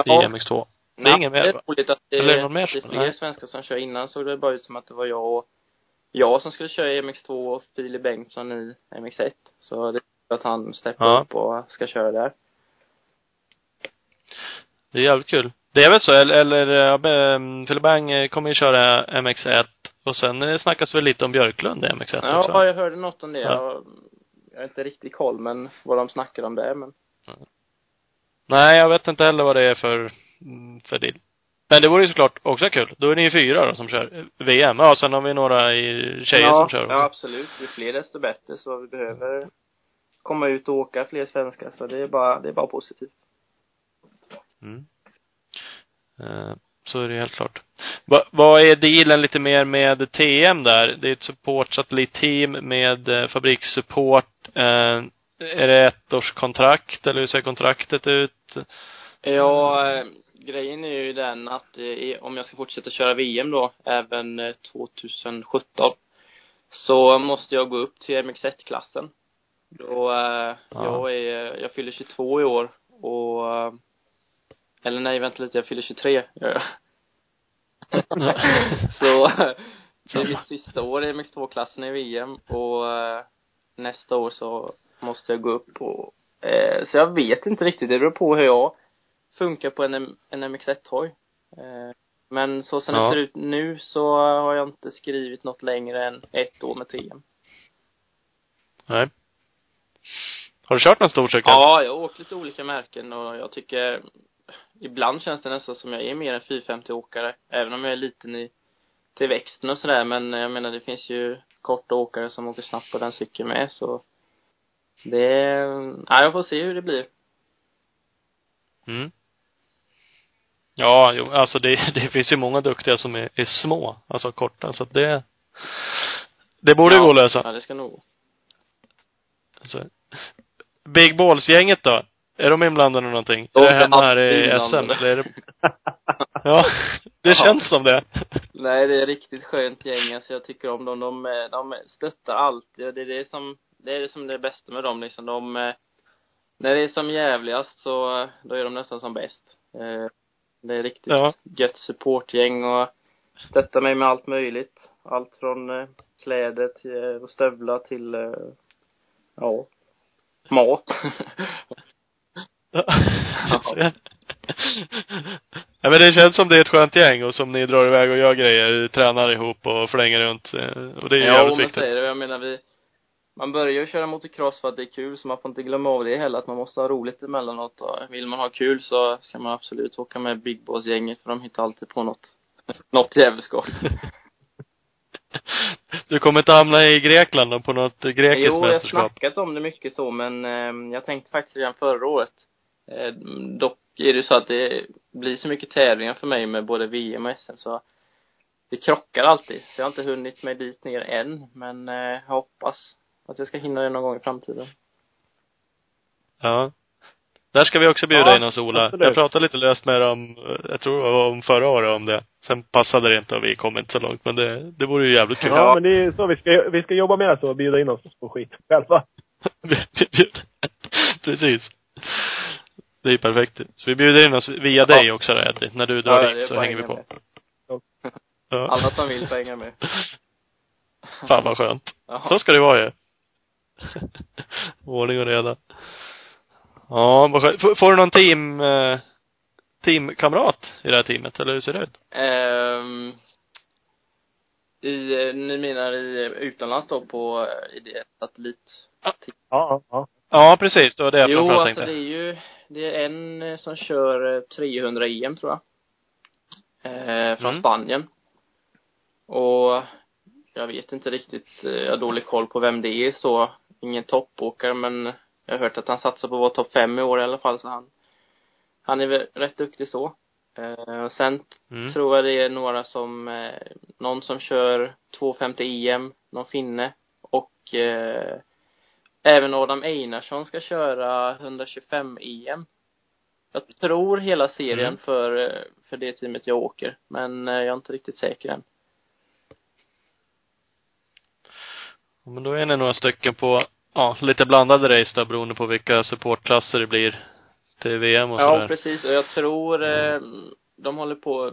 I MX2. Det är ingen mer, det är roligt att det, Eller är det någon mer det är som- fler nej. svenskar som kör innan såg det bara ut som att det var jag och jag som skulle köra i MX2 och Filip Bengtsson i MX1 så det är att han steppar Ja. upp och ska köra där Det är jävligt kul. Det är väl så, eller, eller ja, be- Philip Bang eh, kommer ju köra MX1 och sen eh, snackas väl lite om Björklund i MX1 Ja, också? jag hörde något om det. Ja. Jag, har inte riktigt koll, men vad de snackar om det, men Nej, jag vet inte heller vad det är för, mm, för deal. Men det vore ju såklart också kul. Då är ni ju fyra då som kör VM. Ja, sen har vi några i tjejer ja, som kör också. Ja, absolut. Ju fler desto bättre, så vi behöver komma ut och åka fler svenskar, så det är bara, det är bara positivt. Mm. Eh, Så är det helt klart. Va, vad är dealen lite mer med TM där? Det är ett supportsatellitteam med eh, fabrikssupport. Eh, är det ett års kontrakt eller hur ser kontraktet ut? Ja, eh, grejen är ju den att eh, om jag ska fortsätta köra VM då, även eh, 2017, så måste jag gå upp till MX1-klassen. Då, eh, Ja. jag är, jag fyller 22 i år och, eh, eller nej, vänta lite, jag fyller 23, gör jag. så, det är mitt sista år i MX2-klassen i VM och eh, nästa år så måste jag gå upp och, eh, så jag vet inte riktigt, det beror på hur jag funkar på en, en MX1-hoj. Eh, men så som Ja. det ser ut nu så har jag inte skrivit något längre än ett år med TM. Nej. Har du kört någon stor cykel? Ja, jag har åkt lite olika märken och jag tycker ibland känns det nästan som jag är mer en 450-åkare, även om jag är liten i till växten och sådär, men jag menar det finns ju korta åkare som åker snabbt på den cykeln med, så det, ja, jag får se hur det blir. Mm. Ja, jo, alltså det, det finns ju många duktiga som är, är små, alltså korta, så att det det borde ja, gå att lösa. Ja, det ska nog gå. Så. Big Balls-gänget då? Är de inblandade i någonting? De är är hemma här i SM? Eller är det... Ja, det känns som det. Nej, det är riktigt skönt gäng. Alltså, jag tycker om dem. De, de stöttar och det är det som, det är det som är det bästa med dem liksom. De, eh, när det är som jävligast så, då är de nästan som bäst. Eh, Det är riktigt Ja. gött supportgäng och stöttar mig med allt möjligt. Allt från eh, kläder till, och stövlar till, ja, mat. Ja, men det känns som det är ett skönt gäng och som ni drar iväg och gör grejer, tränar ihop och flänger runt. eh, Och det är Ja, jävligt men viktigt. säger det. Jag menar vi man börjar ju köra motocross för att det är kul så man får inte glömma av det heller att man måste ha roligt emellanåt och vill man ha kul så ska man absolut åka med Big Boss-gänget för de hittar alltid på något. något djävulskap. Du kommer inte hamna i Grekland då, på något grekiskt Jo, jag har mästerskap? snackat om det mycket så, men eh, jag tänkte faktiskt redan förra året. Eh, dock är det ju så att det blir så mycket tävlingar för mig med både VM och SM så det krockar alltid. Så jag har inte hunnit mig dit ner än, men eh, jag hoppas att jag ska hinna det någon gång i framtiden. Ja. Där ska vi också bjuda Ja, in oss Ola. absolut. Jag pratade lite löst med dem, jag tror det var om förra året om det. Sen passade det inte och vi kom inte så långt. Men det, det vore ju jävligt kul. Ja, men det är så vi ska, vi ska jobba med så och bjuda in oss på skit själva. Precis. Det är ju perfekt. Så vi bjuder in oss via dig också då Eddie. När du drar Ja, dit så hänger vi på. Ja. Alla som vill får hänga med. Fan vad skönt. Jaha. Så ska det vara ju. Ordning och reda. Ja, vad skönt. Får, får du någon team, eh, teamkamrat i det här teamet? Eller hur ser det ut? Ehm, I, ni menar i utomlands då på, eh, i det satellit? Ja, ja, ja. Ja, precis. Det var det jag Jo, framförallt alltså tänkte. det är ju, det är en eh, som kör eh, 300 EM tror jag. Eh, från Mm. Spanien. Och jag vet inte riktigt, eh, jag har dålig koll på vem det är så. Ingen toppåkare men jag har hört att han satsar på att vara topp fem i år i alla fall så han, han är väl rätt duktig så. Eh, och sen Mm. tror jag det är några som, eh, någon som kör 250 EM, någon finne och eh, även Adam Einarsson ska köra 125 EM. Jag tror hela serien Mm. för, för det teamet jag åker, men eh, jag är inte riktigt säker än. Ja, Men då är ni några stycken på, ja, lite blandade race då beroende på vilka supportklasser det blir till VM och Ja, sådär. precis. Och jag tror eh, de håller på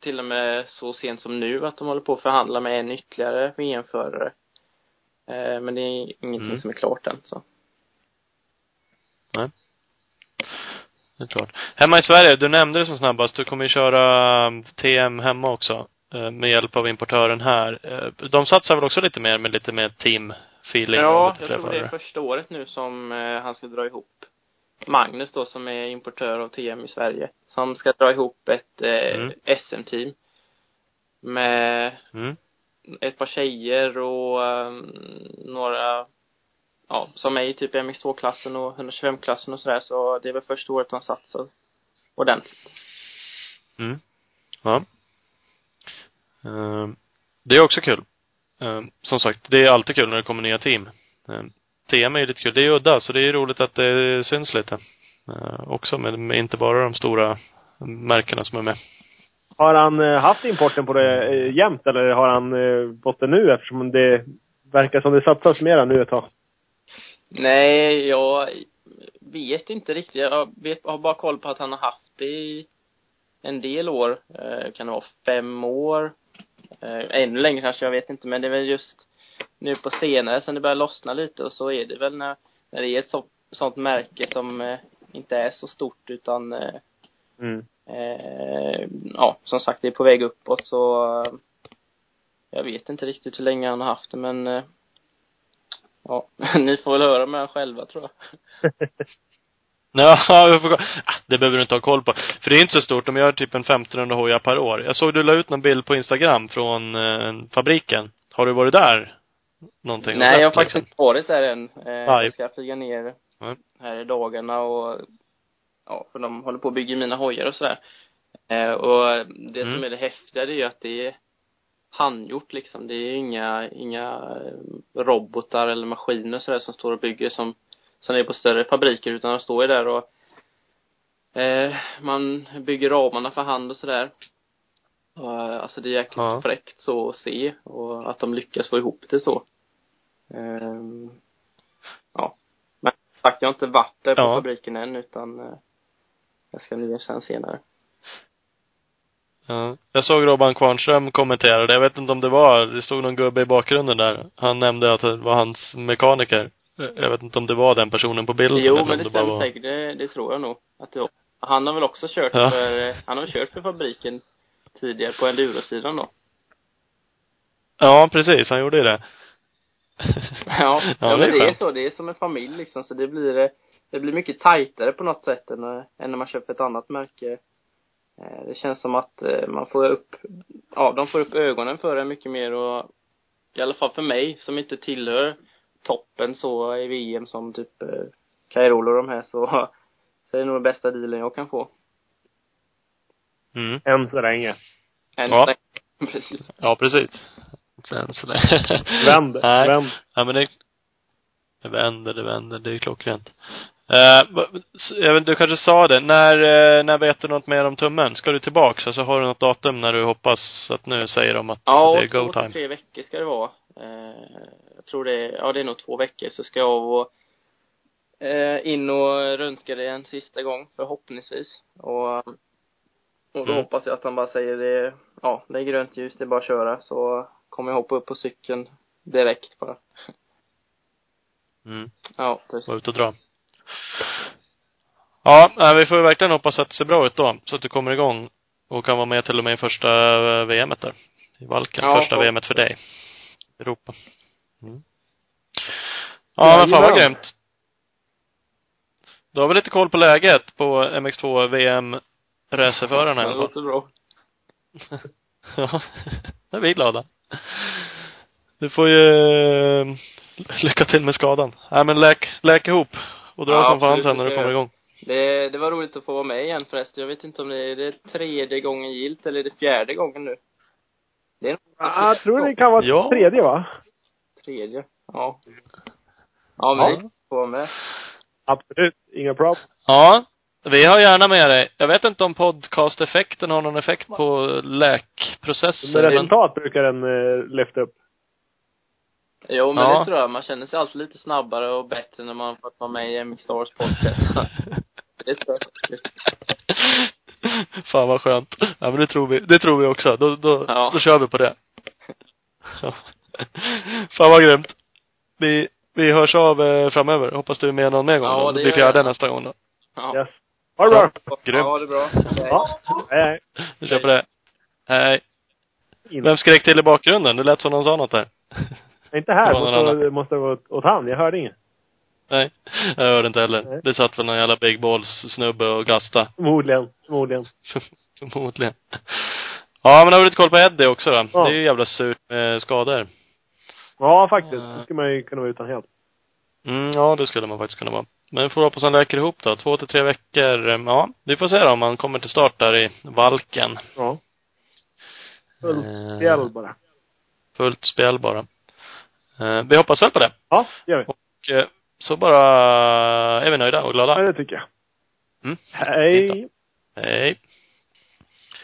till och med så sent som nu att de håller på att förhandla med en ytterligare VM-förare. Eh, men det är ingenting Mm. som är klart än så. Det är klart. Hemma i Sverige, du nämnde det som snabbast, du kommer ju köra TM hemma också. eh, Med hjälp av importören här. Eh, De satsar väl också lite mer med lite mer team-feeling? och Ja, jag tror det är första året nu som han ska dra ihop Magnus då som är importör av TM i Sverige. Som ska dra ihop ett Mm. SM-team. Med Mm ett par tjejer och um, några ja, som är i typ MX2-klassen och 125-klassen och sådär så det är väl första året de satsar ordentligt. Mm. Ja. Uh, Det är också kul. Uh, Som sagt, det är alltid kul när det kommer nya team. Uh, TM är ju lite kul. Det är udda, så det är roligt att det syns lite. Också men inte bara de stora märkena som är med. Har han eh, haft importen på det eh, jämt eller har han eh, fått det nu eftersom det verkar som det satsas mera nu ett tag? Nej, jag vet inte riktigt. Jag vet, har bara koll på att han har haft det i en del år. Kan det vara fem år? Ännu längre kanske, jag vet inte. Men det är väl just nu på senare sen det börjar lossna lite och så är det väl när, när det är ett så, sånt märke som inte är så stort utan Mm. Eh, ja, som sagt, det är på väg uppåt så eh, jag vet inte riktigt hur länge han har haft det men eh, ja, ni får väl höra med honom själva tror jag. Ja. Ah, det behöver du inte ha koll på. För det är inte så stort. De gör typ en 1500 hojar per år. Jag såg du la ut någon bild på Instagram från eh, fabriken. Har du varit där? Någonting? Nej, jag har faktiskt inte varit där än. Eh, jag ska flyga ner här i dagarna och ja, för de håller på att bygga mina hojar och sådär. Eh, och det Mm. som är det häftiga det är ju att det är handgjort liksom. Det är inga, inga eh, robotar eller maskiner sådär som står och bygger som, som är på större fabriker utan de står ju där och eh, man bygger ramarna för hand och sådär. Och, eh, alltså det är jäkligt Ja. fräckt så att se och att de lyckas få ihop det så. Ehm, ja. Men sagt, jag har inte varit där på Ja. fabriken än utan eh, jag ska ner sen senare. Ja. Jag såg Robban Kvarnström kommentera det. Jag vet inte om det var, det stod någon gubbe i bakgrunden där. Han nämnde att det var hans mekaniker. Jag vet inte om det var den personen på bilden. Jo, men det bara stämmer var- säkert. Det, det tror jag nog. Att det var. Han har väl också kört Ja. för, han har kört för fabriken tidigare på endurosidan då. Ja, precis. Han gjorde ju det. Ja, ja, det men är det är så. Det är som en familj liksom. Så det blir, eh, det blir mycket tajtare på något sätt än, eh, än när man köper ett annat märke. Eh, det känns som att eh, man får upp, ja, de får upp ögonen för det mycket mer och i alla fall för mig som inte tillhör toppen så i VM som typ Cairolo och de här så, så är det nog den bästa dealen jag kan få. Mm. Än så länge. Än Ja. så länge. Precis. Ja, precis. Sen så länge. Vänd, Nej. vänd. Ja, men det, det vänder, det vänder. Det är klockrent. Uh, du kanske sa det. När, eh, när vet du något mer om tummen? Ska du tillbaks? Alltså har du något datum när du hoppas att nu säger de att Ja, det är go två till time? tre veckor ska det vara. Eh, jag tror det är, ja det är nog två veckor så ska jag och, eh, in och röntga det en sista gång förhoppningsvis. Och, och då Mm. hoppas jag att han bara säger det, ja det är grönt ljus, det är bara att köra så kommer jag hoppa upp på cykeln direkt bara. Mm. Ja, precis. Vara ute och dra. Ja, vi får verkligen hoppas att det ser bra ut då. Så att du kommer igång och kan vara med till och med i första eh, VMet där. I Valken. Ja, första och- VMet för dig. Europa. Mm. Ja, men fan vad grymt. Då har vi lite koll på läget på MX2 VM racerförarna i Det alla fall. låter bra. Ja, då är vi glada. Du får ju eh, lycka till med skadan. Nej men läk, läk ihop och dra Ja, som fan sen det när du kommer igång. Det, det var roligt att få vara med igen förresten. Jag vet inte om det är det tredje gången gilt eller är det fjärde gången nu. Det är nog Ah, jag tror det kan vara Ja. tredje va? tredje. Ja. Ja, men Ja. det får vara med. Absolut. Inga problem. Ja, vi har gärna med dig. Jag vet inte om podcast-effekten har någon effekt på Med läkprocesser, men resultat brukar den eh, lyfta upp. Jo, men Ja. det tror jag. Man känner sig alltid lite snabbare och bättre när man fått vara med i MX Stars podcast. det tror jag. Fan vad skönt. Ja men det tror vi, det tror vi också. Då, då, Ja. då kör vi på det. Ja. Fan vad grymt. Vi, vi hörs av eh, framöver. Hoppas du är med någon mer gång Ja, då. det Det blir fjärde jag. nästa gång då. Ja. Yes. Ha det bra. Grymt. Ja, det är bra. Okej. Ja. Hej, hej. Vi kör på det. Hej. Vem skrek till i bakgrunden? Det lät som någon sa något där. Inte här. Det var någon Måste, måste gå åt, åt han. Jag hörde inget. Nej, jag hörde inte heller. Nej. Det satt väl någon jävla big balls snubbe och gasta. Förmodligen. Förmodligen. Förmodligen. Ja, men har du lite koll på Eddie också då? Ja. Det är ju jävla surt med skador. Ja, faktiskt. Det skulle man ju kunna vara utan helt. Mm, ja, det skulle man faktiskt kunna vara. Men får hoppas han läker ihop då. Två till tre veckor. Ja, vi får se då om han kommer till start där i Valken. Ja. Fullt Eh, spjäll bara. Fullt spel bara. Eh, vi hoppas väl på det. Ja, det gör vi. Och eh, så bara är vi nöjda och Ja, glada. det tycker jag. Mm. Hej. Hej.